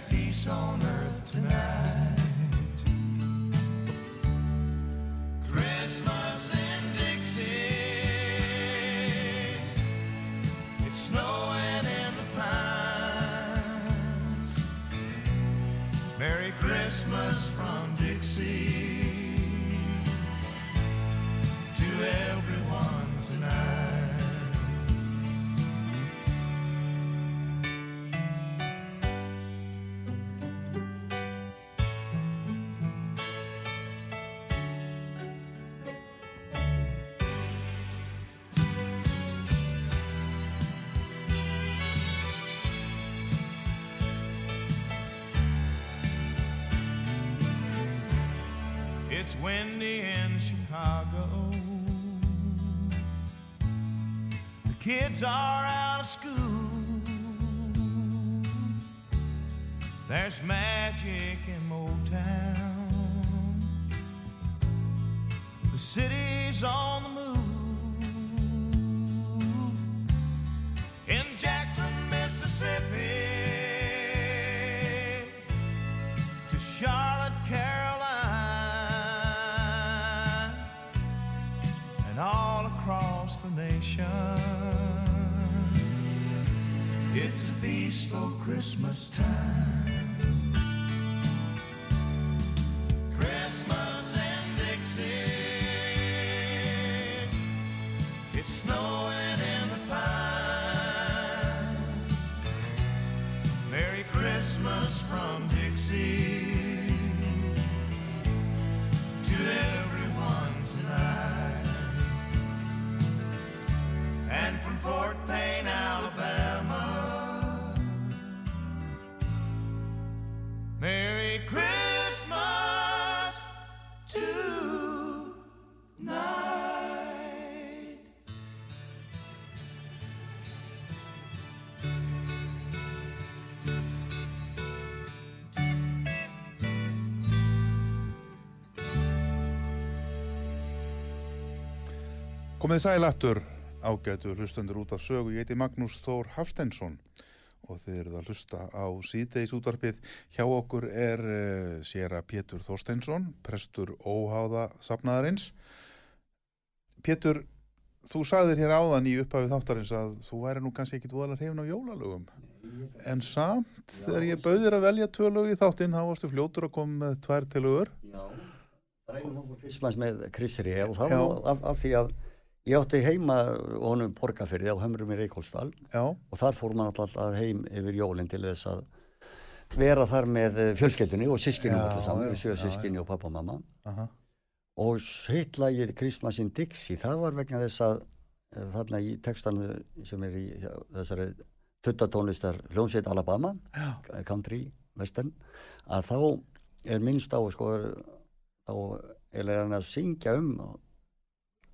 peace on earth tonight. Kids are It's a peaceful Christmas time. Komið sælættur ágætu hlustendur út af sögu. Ég heiti Magnús Þór Hafsteinsson og þið eruð að hlusta á síðdeis útvarpið. Hjá okkur er uh, séra Pétur Þorsteinsson, prestur óháða safnaðarins. Pétur, þú sagðir hér áðan í upphafið þáttarins að þú væri nú kannski ekki dvoðalega hrifin á jólalögum. En samt, þegar ég bauðir að velja tvö lög í þáttinn, þá varstu fljótur að koma með tvær til lögur. Já, ræðum okkur Kristmanns með það Já. var af, af því að ég átti heima honum borgarfyrði á hömrum í Reykjólsdal og þar fór man alltaf heim yfir jólinn til þess að vera þar með eh, fjölskyldunni og sískinum allir saman, við já, sískinni og pappa og mamma. Aha, og heitlagið Kristmannsinn Dixie, það var vegna þess að eh, þarna í textanu sem er í þessari tuttatónlistar hljónsveit Alabama já, country, western að þá er minnst á sko, þá er hann að syngja um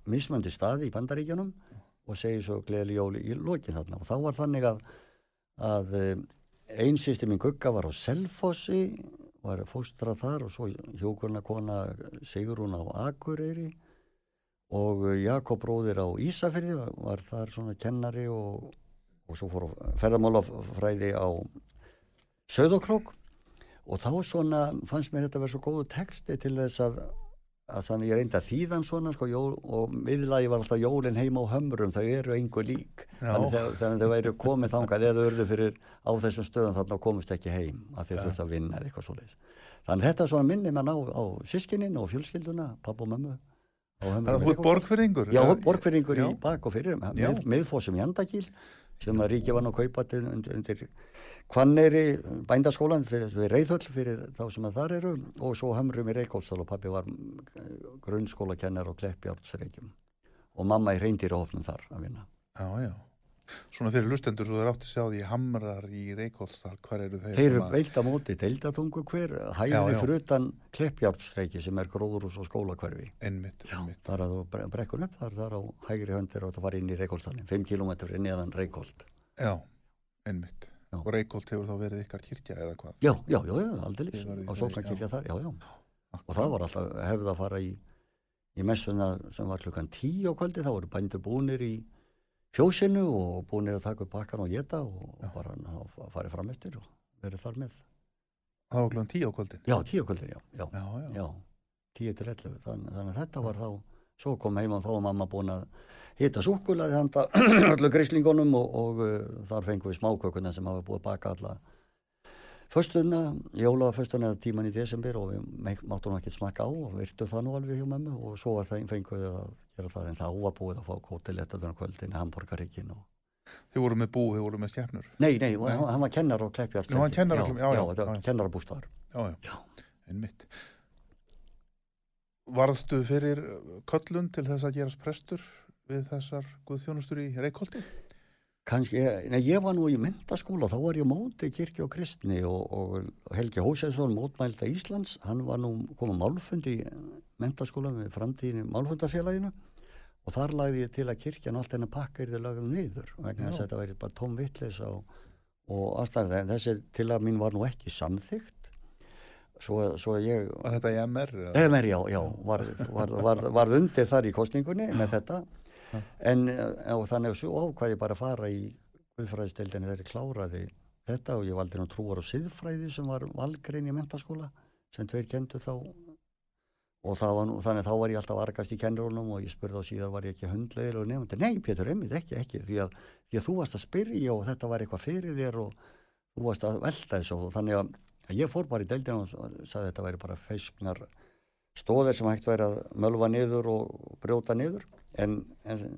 mismöndi staði í bandaríkjunum og segir svo gleðli jóli í lokin þarna. Og þá var þannig að að einsýsti minn Gugga var á Selfossi var fóstra þar og svo hjókurna kona Sigrún á Akureyri. Og Jakob bróðir á Ísafyrði var, var þar svona kennari og, og svo fór ferðamálafræði á Söðokrók og þá svona fannst mér þetta að vera svo góðu texti til þess að, að þannig ég reyndi að þýðan svona sko, jól, og miðlagi var alltaf jólin heima á hömrum, þau eru einhver lík. Þannig þegar, þegar þau væri komið þangað eða urðu fyrir á þessum stöðum þarna og komist ekki heim að þeir þurftu að vinna eða eitthvað svoleiðis. Þannig þetta svona minni mann á, á sískinin og fjölskylduna, papp og mömmu Þannig að þú ert borgfyrringur? Já, borgfyrringur í bak og fyrir miðfósum í Andakíl sem að ríki var nú að kaupa til, undir, undir Hvanneyri bændaskólan fyrir, fyrir Reyðhöll fyrir þá sem að þar eru og svo hömrum í Reykjólsdal og pappi var grunnskólakennar og kleppjárnsreikjum og mamma í reyndir hófnum þar að vinna Já, já. Svona fyrir lustendur svo þeir átti að sjá því hamrar í Reykjólsdal, hvar eru þeir? Þeir eru veikt á móti, deildatungu hver, Já, já. fyrir utan kleppjárnstreiki sem er gróðurús og skólakverfi. Einmitt, einmitt. Þar að þú bre- brekkur upp, þar, þar á hægri höndir og það fara inn í Reykjóldstalinn, 5 km neðan Reykjóld. Já, einmitt. Já. Og Reykjóld hefur þá verið ykkar kirkja eða hvað? Já, já, já, já, þar í- sóknarkirkja já. þar, já, já. Og það var alltaf hefð að fara í, í messuna sem var klukkan 10 á kvöldi, þá voru bændur búnir í fjósinu og búnir að taka upp bakkan og geta og Já. bara þá farið fram eftir og verið þar með. Það var klukkan tíu á kvöldin? Já, 10 á kvöldin, já, já. Já, já. Já, 10 til 11 Þann, þannig að þetta var þá svo kom heim og þá var mamma búin að hita súkulaði handa öllu grislingunum og, og uh, þar fengum við smákökuna sem hafa búið að baka alla föstuna, jóla föstuna eða tíman í desember og við máttum ekki smakka á og virtu það nú alveg hjá mömmu og svo var það fengum við að gera það en þá var búið að fá kótilettunar kvöldin hambúrgarikinn og Þið voru með bú, þið voru með stjernur. Nei, nei, Hann, hann var kennar og kleppjart Já, hann kennar á Klepp- já, já, já, já, já, kennarabústaðar Já. einmitt. Varðstu fyrir köllun til þess að gerast prestur við þessar guðþjónustur í Reykjóldi? Kanski, nei, ég var nú í mentaskóla, þá var ég móti kirkju og kristni og, og Helgi Hósesson, mótmælda Íslands, hann var nú komið málfund í mentaskóla með framtíðinu málfundafélaginu og þar lagði ég til að kirkjan og allt hennar pakka er þið lagðum niður vegna þess að þetta væri bara tóm vittlis og, og aðstæðan, þessi til að mín var nú ekki samþygt svo, svo ég Var þetta í MR? eða? EMR, já, já, var, var, var, var undir þar í kostningunni með þetta. En eh, og þannig að svo ákvað ég bara að fara í Guðfræðistildinni ég kláraði þetta og ég valdi nú trúar og siðfræði sem var valgrein í mentaskóla sem tveir kendu þá. Og nú, þannig þá var ég alltaf argast í kennurunum og ég spurði á síðar var ég ekki hundlegir og nefndi, nei Pétur, einmitt ekki, ekki því að, því að þú varst að spyrja og þetta var eitthvað fyrir þér og þú varst að velta þessu. Og þannig að ég fór bara í deildina og sagði að þetta væri bara feisknar stóðir sem hægt væri að mölva niður og brjóta niður. En, en,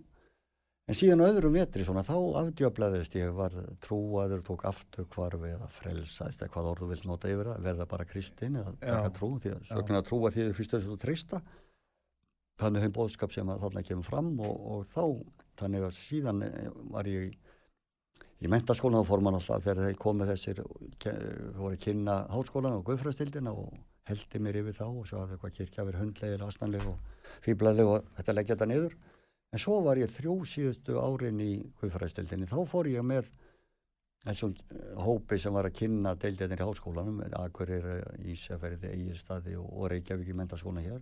en síðan öðrum vetri svona þá afdjöflaðist ég var trúaður, tók afturkvarfi eða frelsaðist eða hvað orðu vilt nota yfir það verða bara kristin eða taka trú því að sögna að trúa því að fyrst þess að þú treysta. Þannig þeim bóðskap sem að þarna kemur fram og, og þá þannig að síðan eh, var ég í mentaskólan þá fór mann alltaf þegar þeir komið þessir voru að kynna háskólan og guðfræstildina og heldi mér yfir þá og svo hafði eitthvað kirkja verið hundlegir, astanleg og fýblaleg og þetta leggja þetta niður. En svo var ég þrjú síðustu árin í guðfræstildinni, þá fór ég með þessum eh, hópi sem var að kynna deildinir í háskólanum Akureyri, Ísafærði, Egilstaði og, Reykjavík í mentaskólan hér.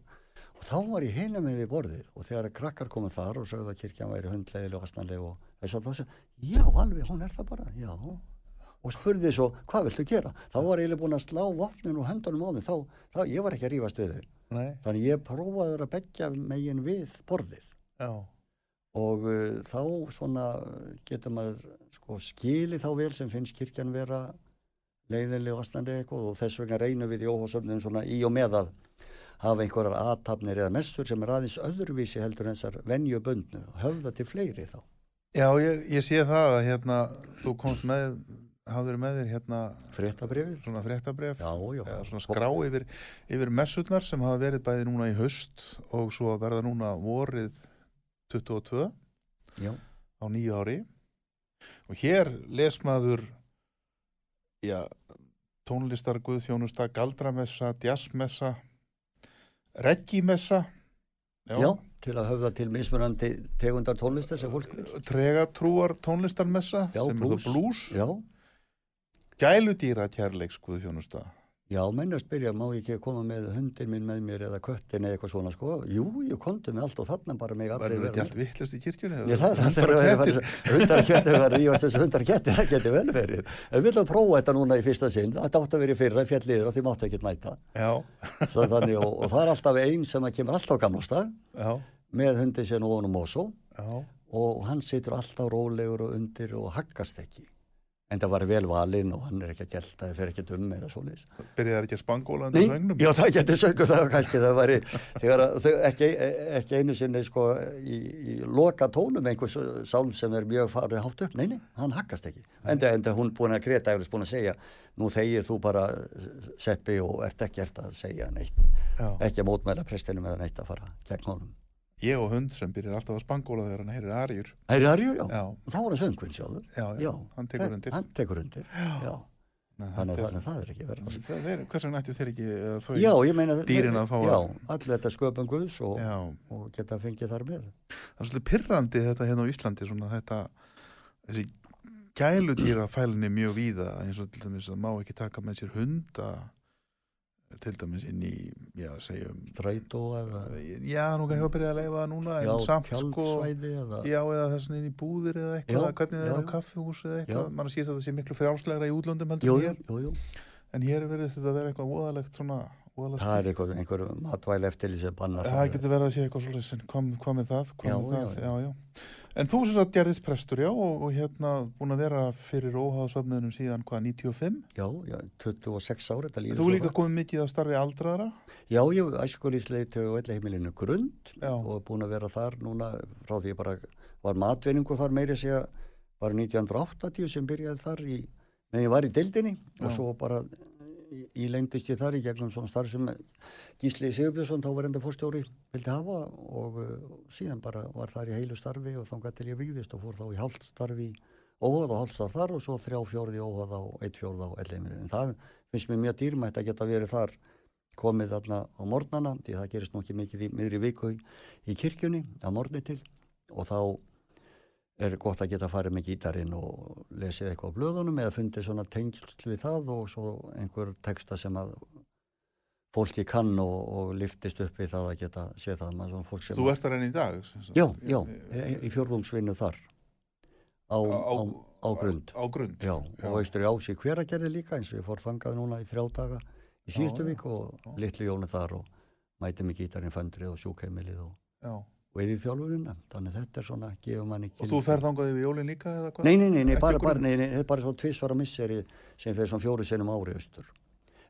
Og þá var ég hinum við borðið og þegar að krakkar komið þar og sögðu að kirkjan væri hundlegil og astanleg og þess að þá sem, já alveg, hún er það bara, já og spurði svo, hvað viltu gera? Þá var ég eiginlega búin að slá vopnin og höndunum á þeim, þá, þá, ég var ekki að rífast við. Nei, Þannig ég prófaður að begja megin við borðið já, og uh, þá svona getur maður sko, skili þá vel sem finnst kirkjan vera leiðinlega og astanlega eitthvað og þess vegna reynum við í óhásöfnum svona í og með að hafa einhverjar aðtapnir eða messur sem er aðeins öðruvísi heldur en þessar venjubundnu höfða til fleiri þá. Já ég, ég sé það að hérna, þú komst með, hafður með þér hérna Fréttabrifið? svona já. eða svona skrá yfir, yfir messurnar sem hafa verið bæði núna í haust og svo verða núna vorið 22 Já, á nýju ári og hér les maður já, tónlistar guðþjónusta, galdramessa, jazzmessa reggimessa já. til að höfða til mismunandi tegundar tónlistar sem fólk vil. tregatrúar tónlistarmessa Já, sem blús. er það blús Já, gæludýra kærleiks guðþjónusta já, menn að spyrja, má ég ekki koma með hundin minn með mér eða köttin eða eitthvað svona, sko. Jú, ég komdu með allt og þarna bara mig vera þetta með. allt vittlust í kirkjunni Ég, það, það, Hundar og það, kettir? það, hundar og kettir var rífast þessu hundar og kettir, það getur vel verið. Við að prófa þetta núna í fyrsta sinn, þetta átti að vera í fyrra, fjalliður og því máttu ekkert mæta. já, Það, þannig, og, og það er alltaf einn sem að kemur alltaf já, með hundin sinn og honum já og hann situr alltaf rólegur og undir og haggast ekki. En það var vel valinn og hann er ekki að gelta, það fer ekki um eða svoleiðis. byrjaði ekki að spangóla Nei, undir þöngnum já það getur söngur það kannski það væri þegar að þau ekki, ekki einu sinni sko í, í loka tónum einhvers sálm sem er mjög farið hátt upp, nei, nei, hann hakkast ekki. Enda, enda hún búin að kreta eflis búin að segja nú þegir þú bara seppi og ert ekki ert að segja neitt. Já. ekki að mótmæla prestinum eða neitt að fara gegn honum ég og hund sem byrjar alltaf að spangóla þegar hann heyrir arjur er Arjur, já. Já. Þá var hann söngvinn sjálfur. já, já, hann tekur undir Hann tekur undir, já. Nei, Þannig, að það er ekki verið. er- er- hvers vegna ættu þeir ekki þau, Já, ég meina dýrin að fá að- Já, allir þetta sköpum Guðs og, já, og geta fengið þar með. það er svolítið pirrandi þetta hérna á Íslandi svona þetta þessi gæludýra fælinni mjög víða eins og til dæmis að má ekki taka með sér hunda til dæmis inn í, já, segjum Strætó eða já, nú kannski að byrja að leifa það núna já, sko tjaldsvæði eða já, eða þess inn í búðir eða eitthvað, Já, hvernig það er á kaffihús eða eitthvað, mann að síðast að það sé miklu frjálslegra í útlöndum heldur en hér, en hér verðist þetta að vera eitthvað óðalegt svona, óðalegt Það er einhver, einhver matvæli eftir þessi bannar. það. getur verið að sé eitthvað svolítið hvað með það, með það? já, já. En þú sem sagt gerðist prestur já og, og hérna búin að vera fyrir óháðsöfniðunum síðan hvað 95 Já, já, 26 ári, þetta líður þú svo líka hratt. komið mikið að starfi aldraðra Já, ég hef æskulísleiti og heimilinu Grund Já. og er búin að vera þar núna frá því ég bara var matvinningur þar meiri segja bara 1980 sem byrjaði þar í, meðan ég var í deildinni og Já. svo bara í- ílengdist ég þar í gegnum svona starf sem Gísli Sigurbjörnsson þá var enda fórstjóri vildi hafa og uh, síðan bara var þar í heilu starfi og þá gæti ég vigðist og fór þá í hálft starfi óhað og hálft starf þar og svo þrjá fjórði óhað og eitt fjórði á elleimir en það finnst mér mjög dýrmætt að geta verið þar komið þarna á morgnana því það gerist nú ekki mikið í miðri viku í, kirkjunni að morgni til. Og þá er gott að geta farið með gítarinn og lesið eitthvað á blöðunum eða fundið svona tengsl við það og svo einhver texta sem að fólki kann og, og liftist upp við það að geta séð það. Þú ert þar enn í dag. Já, já, í, í fjórðungsvinnu þar. Á, á, á, grund. á grund Já, og austur í ási hveragerði líka eins og ég fór þangað núna í þrjá daga í síðustu Já, vik og litlu jónu þar og mæti mig gítarinn föndrið og sjúkheimilið og, já. Og eða í þjálfurina þannig að þetta er svona, gefur manni og þú ferð þangað yfir jólin líka eða hvað? Nei, nei, nei, nei, bara, bara, nei, nei, þetta er bara svo tvisvara misseri sem fyrir svona fjóru sinum ári austur.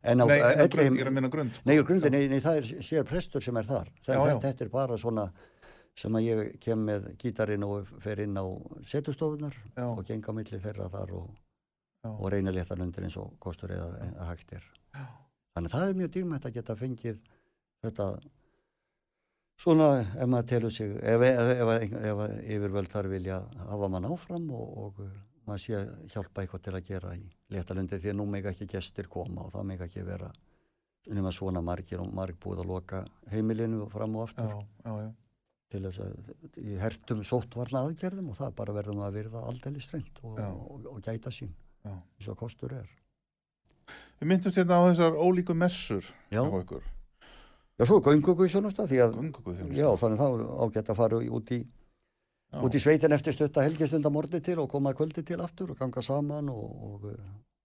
En á nei, en grund, ég er að minna grund. Nei, grundi, nei, nei, það er sér prestur sem er þar. Það, Já, já. Þetta, þetta er bara svona sem að ég kem með gítarinn og fer inn á setustofunar Já. og geng á milli þeirra þar og, og reyna leta undir eins og kostur eða að hægt er. Þannig að það er mjög dýrmætt að geta fengið þetta svona ef maður telur sig, ef, ef, ef, ef, ef yfirvöld þar vilja hafa mann áfram og, og maður sé hjálpa eitthvað til að gera í letalundi því að nú mega ekki gestir koma og það mega ekki vera svona margir og marg búið að loka heimilinu fram og aftur já, já, já. til þess að í hertum sóttvarna aðgerðum og það bara verðum að verða aldrei strengt og, og, og gæta sín Já. eins og kostur er. við myndumst hérna á þessar ólíku messur á ykkur Já, svo göngugu sjónusta því að. Já, þannig þá ágætt að fara út í, Já. út í sveitin eftir stutta helgistunda mordi til og koma að kvöldi til aftur og ganga saman og, og uh,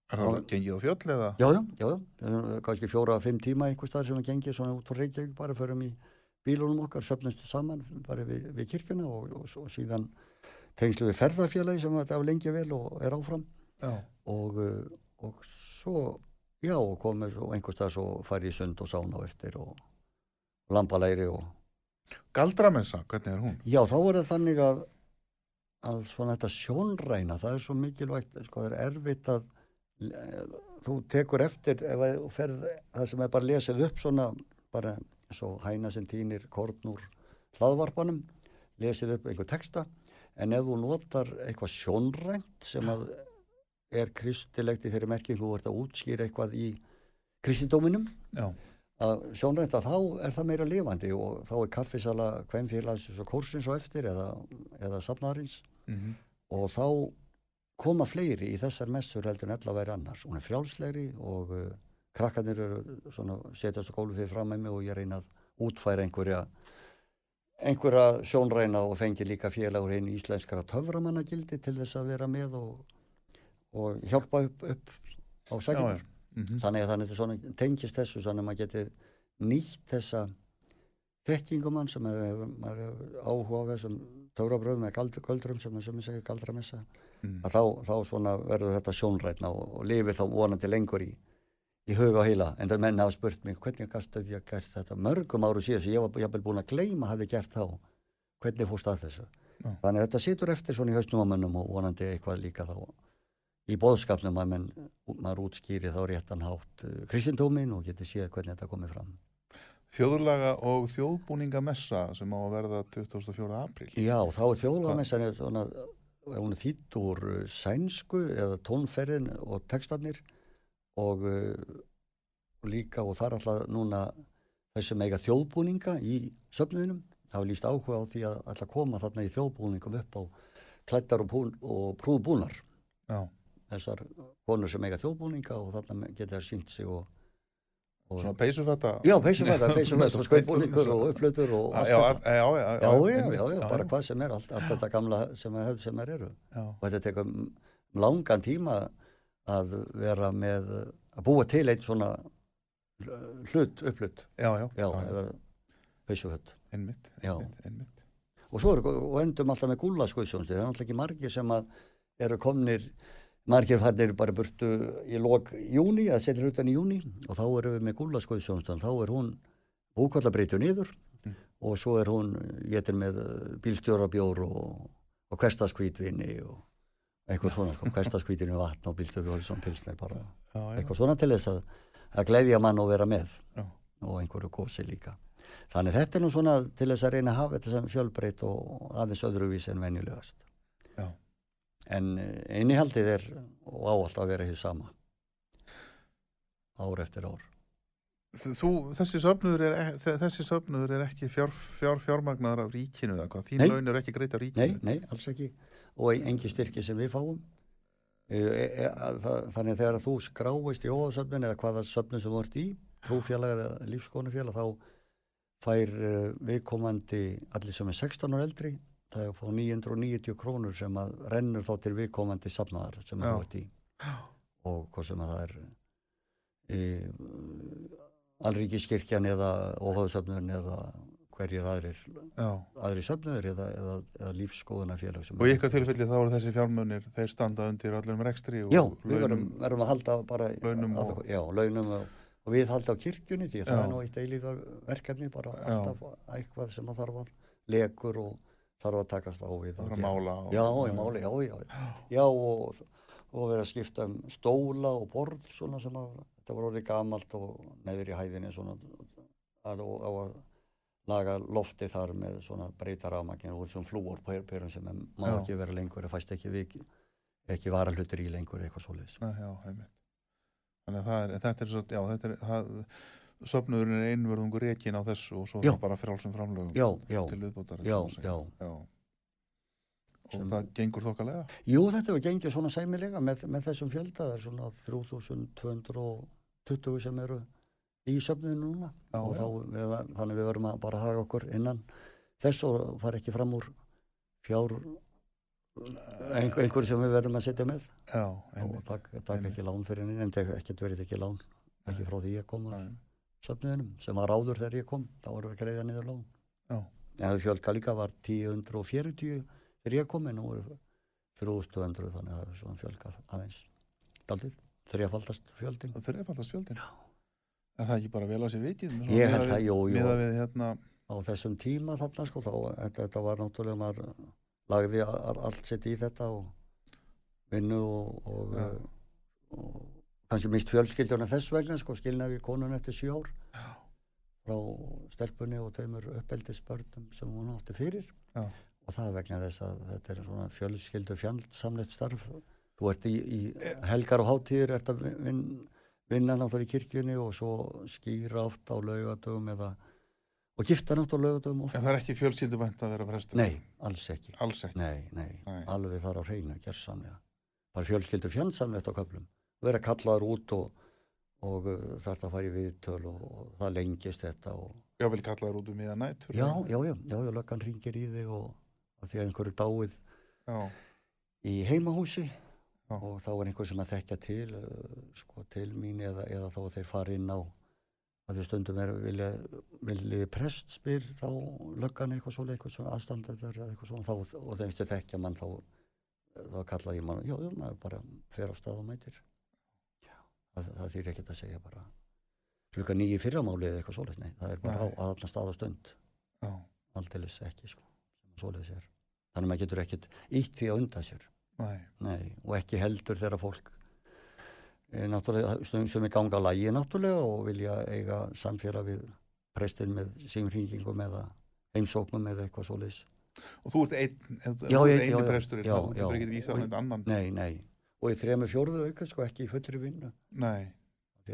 er það Já. gengið á fjöll eða já, já, já, já, er kannski fjóra, fimm tíma einhver stað sem við gengið svona út frá Reykjavík bara förum í bílunum okkar, söfnumst saman bara við, við kirkjuna og, og, og síðan tengslu við ferðarfélagi sem þetta af lengi vel og er áfram og, uh, og svo, já, og komið og einhver stað svo farið í sund og sána á eftir og lambalæri og galdramessa, hvernig er hún? Já, þá er það þannig að, að svona þetta sjónræna, það er svo mikilvægt, sko, það er erfitt að eh, þú tekur eftir ef að þú ferð, það sem er bara lesið upp svona, bara svo hæna sem týnir korn úr hlaðvarpanum, lesið upp einhver texta, en ef þú notar eitthvað sjónrænt sem að er kristilegt í þeirri merkingu, þú ert að útskýra eitthvað í kristindóminum, já, að sjónrænt að þá er það meira lifandi og þá er kaffisala kvenfélagsins og kórsins og eftir eða, eða safnarins mm og þá koma fleiri í þessar messur heldur en ella væri annars. Hún er frjálslegri og uh, krakkarnir setjast á gólu fyrir fram með mig og ég reyna að útfæra einhverja einhverja sjónræna og fengi líka félagur einu íslenskara töframannagildi til þess að vera með og, og hjálpa upp, upp á sækjum Mm þannig að þannig að þetta tengist þessu þannig að maður geti nýtt þessa þekkingumann sem er, hefur áhuga á þessum töfrabröðum eða gald- göldrum sem er ég segir galdramessa. Mm. að þá, þá svona verður þetta sjónrætna og, og lifir þá vonandi lengur í, í huga og heila. En það menna hafa spurt mig hvernig gastu því að gert þetta? Mörgum áru síðan sem ég var jafnvel búin að gleyma hafi gert þá hvernig fórst að þessu. Já. þannig að þetta situr eftir svona í hausnum á mönnum og vonandi eitthvað líka þá í bóðskapnum að menn, maður útskýri þá réttan hátt uh, kristindómin og geti séð hvernig þetta komið fram þjóðlaga og þjóðbúningamessa sem á að verða 24. apríl. Já, þá er þjóðlagamessan er svona, hún er þýtt úr uh, sænsku eða tónferðin og textarnir og uh, líka og það er alltaf núna þessum eiga þjóðbúninga í söfniðinum. Það var líst áhuga á því að alltaf koma þarna í þjóðbúningum upp á klættar og, og prúðbúnar. Já, Þessar konur sem eiga þjóðbúninga og þarna geta þær sínt sig og, og svona peysufetta. Já, peysufæta, peysufæta og skautbúningur og upplötur og allt já, þetta. já, já, Já, já, einmitt. já, já, bara hvað sem er, allt, allt þetta gamla sem, er, sem er eru. Og þetta tekur langan tíma að vera með, að búa til eitt svona hlut, upplut, já, já, já, eða peysuföt. einmitt, Já. einmitt, einmitt. Og svo eru, og endum alltaf með gúlaskuðsjónstu, það er alltaf ekki margir sem að eru komnir, margir farnir bara burtu í lok júni, að setja hlutan í júni og þá erum við með gúlaskuðsjónstu, þá er hún búkvallabreitu niður Mm. og svo er hún, ég er með bílstjórabjór og, og hverstaskvítvinni og eitthvað svona, sko, hverstaskvítvinni vatn og bílstjórabjór, svona pilsnir bara, Já, já, eitthvað svona til þess að, að gleyðja mann og vera með já, og einhverju gósi líka. Þannig þetta er nú svona til þess að reyna að hafa þetta sem fjölbreytt og aðeins öðruvísi en venjulegast. En eh, innihaldið er og á alltaf að vera því sama. Ár eftir ár. Þú, þessi söfnuður er, e- er ekki fjár, fjár, fjármagnar af ríkinu eða hvað, þín Nei. laun er ekki greita Nei, ríkinu. nei, alls ekki. Og engi styrki sem við fáum. E, e, e, að það, þannig þegar þú skráist í óðarsöfnin eða hvaða söfnin sem þú ert í, trúfélag eða lífskonufélag, þá fær viðkomandi allir sem er 16 ára eldri, það er að fá 990 krónur sem að rennur þá til viðkomandi safnaðar sem Já. þú ert í. Og hvað sem að það er e, alríkiskirkjan eða óháðsöfnun eða hverjir aðrir Já. aðri söfnöður eða, eða, eða lífskoðunarfélag Og í ykkar tilfelli þá eru þessi fjármunir, þeir standa undir öllum rekstri Já, við verðum, launum. verðum að halda bara Launum að, og- Já, launum og, og við halda á kirkjunni því að það Já. er nú eitt eilíðar verkefni bara Já. alltaf eitthvað sem að þarf að lekur og þarf að takast á við Það og er að mála. Og, Já, í máli, já, já Já, og, og vera að skipta um stóla og borð svona sem að þetta var orðið gamalt og neður í hæðinni svona að, á að laga lofti þar með svona breyta rafmagn og svona flúor perum sem er- má Já. ekki vera lengur eða fæst ekki vik ekki vara hlutur í lengur eitthvað svoleiðis Nei, já, einmitt. Þannig að það er, þetta er svo, já, þetta er, það, söfnuðurinn er einverðungur rekin á þessu og svo Já. það bara frálsum framlögum. Já, já. Til viðbótar. Og það gengur þokkalega. Jú, þetta hefur gengið svona sæmilega með, með þessum fjölda, það er svona 3220 sem eru í söfniðinu núna og þá, við, þannig við verum að bara haga okkur innan þess og fara ekki fram úr fjár einhver, einhver sem við verðum að setja með Já, og takk, takk ekki lán fyrir henni en ekkert verið ekki lán ekki frá því ég kom að Nei. söfniðinum sem var áður þegar ég kom þá voru við greiða niður en það fjölka líka var 1040 þegar ég kom en nú voru 3200 þannig að það er svona fjölkað aðeins daldið, þrjafaldast fjöldin Það fallast fjöldin. Já. Er það ekki bara vel að sér vikið? Ég held það, jú, jú. Við hérna, á þessum tíma þarna sko þá, þetta, þetta var náttúrulega maður lagði allt sitt í þetta og vinnu og, og, og kannski mist fjölskyldjuna þess vegna sko skilnaði við konun eftir sjö ár Já. frá stelpunni og tveimur uppeldisbörnum sem hún átti fyrir Já. og það er vegna þess að þetta er svona fjölskyldu fjandsamlegt starf þú ert í, í helgar og hátíðir ert að vin, vinna náttúrulega í kirkjunni og svo skýra oft á laugadögum eða og gifta náttúrulega laugadögum oft en það er ekki fjölskylduvænt að vera frestur. nei, alls ekki Alls ekki. nei, nei, Nei. alveg þar á hreinu gersamlega bara fjölskyldu fjandsamlegt á köflum vera kallaður út og, og uh, þetta í viðtöl og, og það lengist þetta og Já, vel kallaður út um miðan nættur. já, já, já, já, já, löggan ringir í þig og, og því að einhverju dáið Já, í heimahúsi Já. og þá er einhver sem að þekkja til uh, sko til mín eða, eða þá þeir fara inn á að því stundum er vilja, vilja prest spyr þá löggan eitthvað svona eitthvað svona aðstandardar eða eitthvað svona þá, og þeimstu þekkja mann þá þá kallaði ég mann, já, já, maður bara fer á stað og mætir. Það, það þýr ekkert að segja bara klukka nýju fyrramáli eða eitthvað svoleiðis, nei, það er bara á Nei. aðna stað og stund já, aldeilis ekki, sko, sem svoleiðis er þannig að maður getur ekkert ítt því að undan sér nei, Nei, og ekki heldur þegar fólk er náttúrulega stundum sem er ganga lægi náttúrulega og vilja eiga samfélag við prestin með símringingum eða heimsóknum eða eitthvað svoleiðis. Og þú ert einn, þú Já, ert ég- já, já. presturinn, Já, þá já. þú getur vísað Og- hann eitthvað annan. Nei, nei. Og í þrema fjórðu auka, sko, ekki í fullri vinnu. Nei,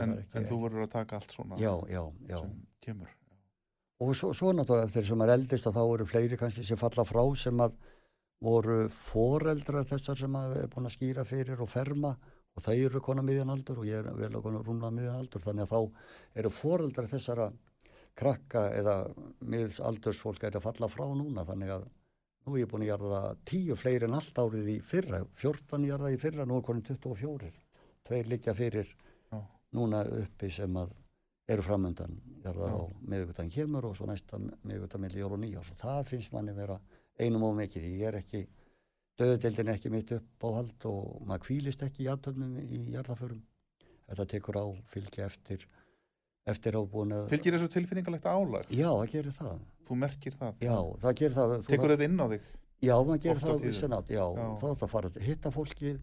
en, en þú verður að taka allt svona Já, já, já. sem kemur. Og svo, svo náttúrulega þeir sem er eldist að þá eru fleiri kannski sem falla frá sem að voru foreldrar þessar sem að er búin að skýra fyrir og ferma og þau eru konar miðjan aldur og ég er vel að konar rúmlega miðjan aldur þannig að þá eru foreldrar þessara krakka eða miðs aldursfólk er að falla frá núna þannig að nú er ég búin að jarða tíu fleiri en allt árið í fyrra 14 jarða í fyrra, nú er konin 24 tveir liggja fyrir Já. núna uppi sem að eru framöndan jarðar á miðvikutan kemur og svo næsta miðvikutan milli jól og nýjás og það finnst manni vera einum og mikið ég er ekki döðdeldin er ekki mitt upp á hald og maður kvílist ekki í aðtöfnum í jarðaförum þetta tekur á fylgja eftir eftir ábúin að Fylgir þessu tilfinningalegt álag? já, það gerir það Þú merkir það? já, það gerir það Tekur þetta inn á þig? Já, maður gerir Oft á það vissan átt, já, Já. þá er það að fara að hitta fólkið,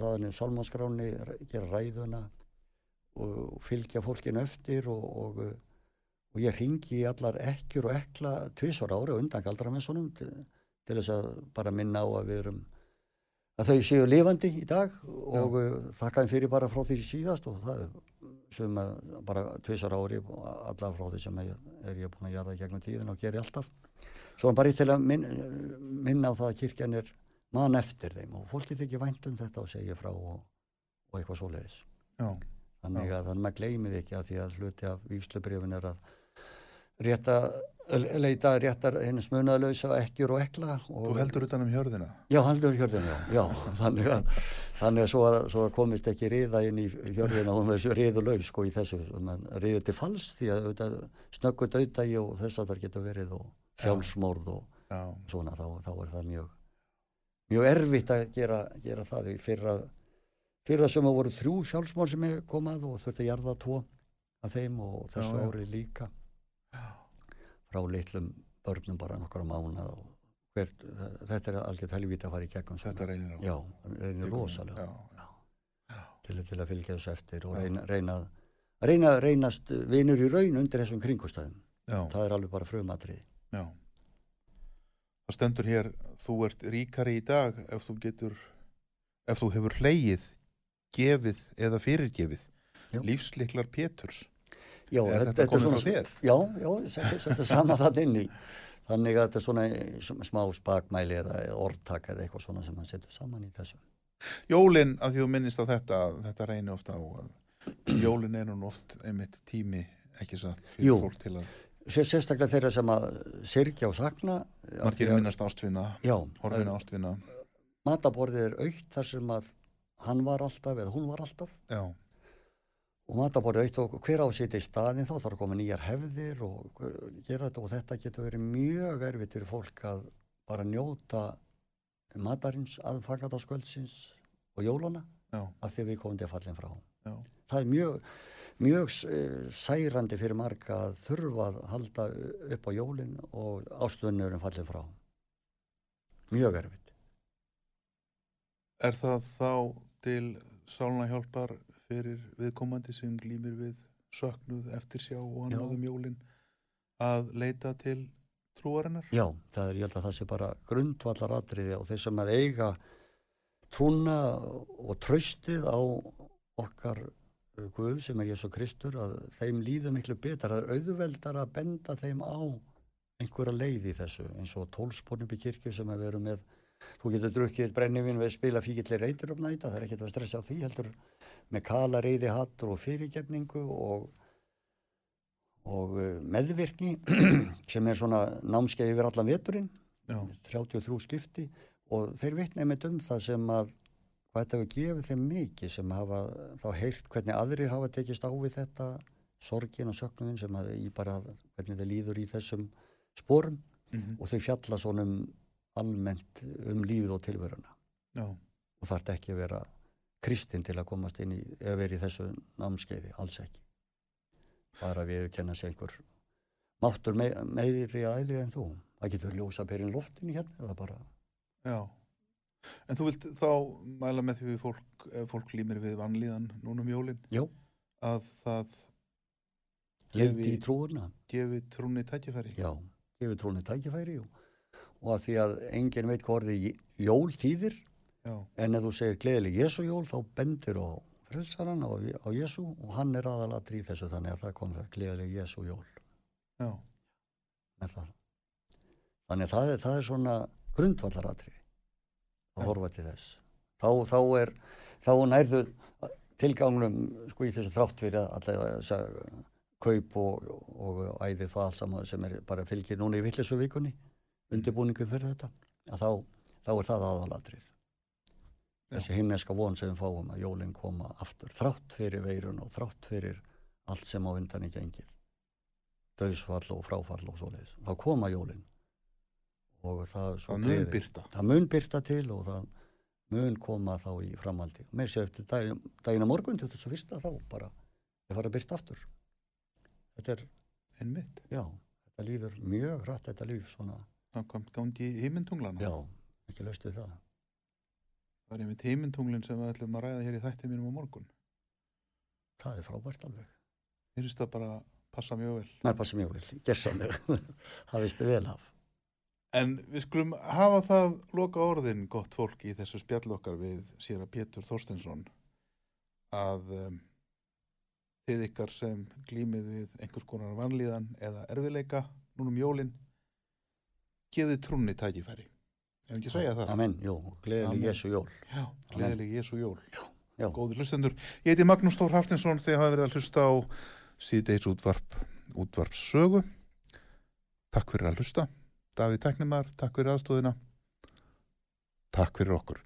ræðinu salmanskráni, gera ræðuna og fylgja fólkinu eftir og, og, og ég ringi í allar ekkjur og ekla tvisvar ári og undan galdramensunum til, til þess að bara minna á að við erum að þau séu lifandi í dag og uh, þakka þeim fyrir bara frá því síðast og það er sem að bara tvisar ári allar frá því sem ég, er ég búin að jarða gegnum tíðin og geri alltaf. Svo bara til að min, minna á það að kirkjan er mann eftir þeim og fólki þykir vænt um þetta og segja frá og, og eitthvað svoleiðis. Já, þannig að þannig að maður gleymið ekki að því að hluti af víkslubrifin er að rétta, leita réttar henni smunaðlausa ekkjur og ekla og, þú heldur utan um hjörðina? Já, hann er hjörðin, já, já þannig að, þannig að svo, að svo að komist ekki riða inn í hjörðina og með riðulaus sko í þessu, riður til fals því að auðvitað, snöggu döðdagi og þess að það getur verið og sjálfsmórð og Já, svona, þá, þá er það mjög mjög erfitt að gera, gera það fyrra, fyrra sem að voru þrjú sjálfsmórð sem er komað og þurfti að jarða tvo af þeim og þessu ári líka frá litlum börnum bara nokkra mánuð og hver, þetta er algjört helvíti að fara í gegnum þetta reynir á. Já, reynir rosalega Já, til, til að fylgja þessu eftir og Já. reyna, reyna, reyna reynast vinur í raun undir þessum kringustæðum. já, Það er alveg bara frumatriði. já. Það stendur hér, þú ert ríkari í dag ef þú getur, ef þú hefur hleyið, gefið eða fyrirgefið. Já. Lífsliklar Péturs. Já, Er þetta komið frá þér? Já, já, setja, setja sama það inn í. Þannig að þetta er svona sm- smá spakmæli eða orðtak eða eitthvað svona sem hann setur saman í þessu. Jólin, að því þú minnist á þetta, þetta reynir ofta á að jólin er nú oft einmitt tími, ekki satt, fyrir Jú. fólk til að Sér, sérstaklega þeirra sem að syrkja og sakna. margir minnast ástvinna, horfina ástvinna. mataborðið er aukt þar sem að hann var alltaf eða hún var alltaf Já, og mataborðið aukt og hver á að sitja í staðin þá þarf að koma nýjar hefðir og hver- gera þetta og þetta getur verið mjög erfitt fyrir fólk að bara njóta matarins aðfangadaskvöldsins og jólana já, af því við komum til að fallin frá. já, Það er mjög, mjög eh, særandi fyrir marga að þurfa að halda upp á jólin og ástfunnurum fallin frá. Mjög erfitt. Er það þá til sálna hjálpar fyrir viðkomandi sem glýmir við söknuð, eftirsjá og annað Já. um jólin að leita til trúarinnar? Já, það er, ég held að það sé bara grundvallar atriði og þeir sem að eiga trúna og traustið á okkar uh, Guð sem er Jésu Kristur að þeim líður miklu betur, það er auðveldar að benda þeim á einhverja leið í þessu eins og tólspornum í kirkju sem að veru með þú getur drukkið brennivinn við spila fíkillir reytur um næta, það er ekkert að stressa á því heldur með kala reyði hattur og fyrirgefningu og og uh, meðvirkni sem er svona námskeið yfir allan veturinn. Já, 33 skipti og þeir vitna með um það sem að hvað þetta hefur gefið þeim mikið sem hafa þá heyrt hvernig aðrir hafa tekist á við þetta sorgin og söknuðin sem að í bara hvernig þeir líður í þessum sporum. Mhm, og þau fjalla svona um almennt um lífið og tilveruna já, og þarf ekki að vera kristinn til að komast inn í eða vera í þessu námskeiði, alls ekki bara við kenna sig einhver máttur me meðri aðri en þú það getur ljósa perinn loftinu hérna eða bara já. En þú vilt þá mæla með því fólk, fólk glýmir við vanlíðan núna um jólin, Já. að það leiti Gefi- í trúuna Gefi trúni tækifæri. já, gefið trúni tækifæri og, og að því að enginn veit hvað orðið j- jól þýðir Já, en ef þú segir gleðileg Jésu jól þá bendir á frelsaran á, á Jésu og hann er aðalatri í þessu þannig að það kom það gleðileg Jésu jól það. Þannig að það er, það er svona grundvallaratri að Já. horfa til þess. Þá, þá er, þá nærðu tilgangnum sko í þessu þrátt fyrir allega þess að kaup og, og, og æði það allt saman sem er bara fylgir núna í villisu vikunni, undirbúningur fyrir þetta, að þá, þá er það aðalatrið. Já. Þessi himneska von sem við fáum að jólinn koma aftur, þrátt fyrir veirun og þrátt fyrir allt sem á undan er gengið döðsfall og fráfall og svoleiðis. Þá koma jólin og það, það mun byrta. það mun byrta til og það mun koma þá í framhaldi. Mér sé eftir dag, daginn á morgun, 21. þá bara ég fara að byrta aftur. Þetta er, Einmitt. já, þetta líður mjög rætt þetta líf svona, Samkvæmt gangi himmintunglana. já, ekki löst við það. Það er einmitt himmintunglin sem við ætlum að ræða hér í þætti mínum á morgun. Það er frábært alveg. Mér finnst það bara að passa mjög vel. Nei, passa mjög vel, gersanlega. það vistu vel af. En við skulum hafa það loka orðin gott fólk í þessu spjall okkar við sér að Pétur Þorstensson að um, þið ykkar sem glýmið við einhvers konar vanlíðan eða erfiðleika núnum jólin gefið trúnni tækifæri. Ef ekki segja það. Amen, jú, gleðileg. Jésu jól. Já, gleðileg Jésu jól. Já, Góði hlustendur. Ég heiti Magnús Þór Haftinsson þegar hafa verið að hlusta á síðdeis útvarp, útvarpssögu. Takk fyrir að hlusta. Davíð Teknimar, takk fyrir aðstóðina. Takk fyrir okkur.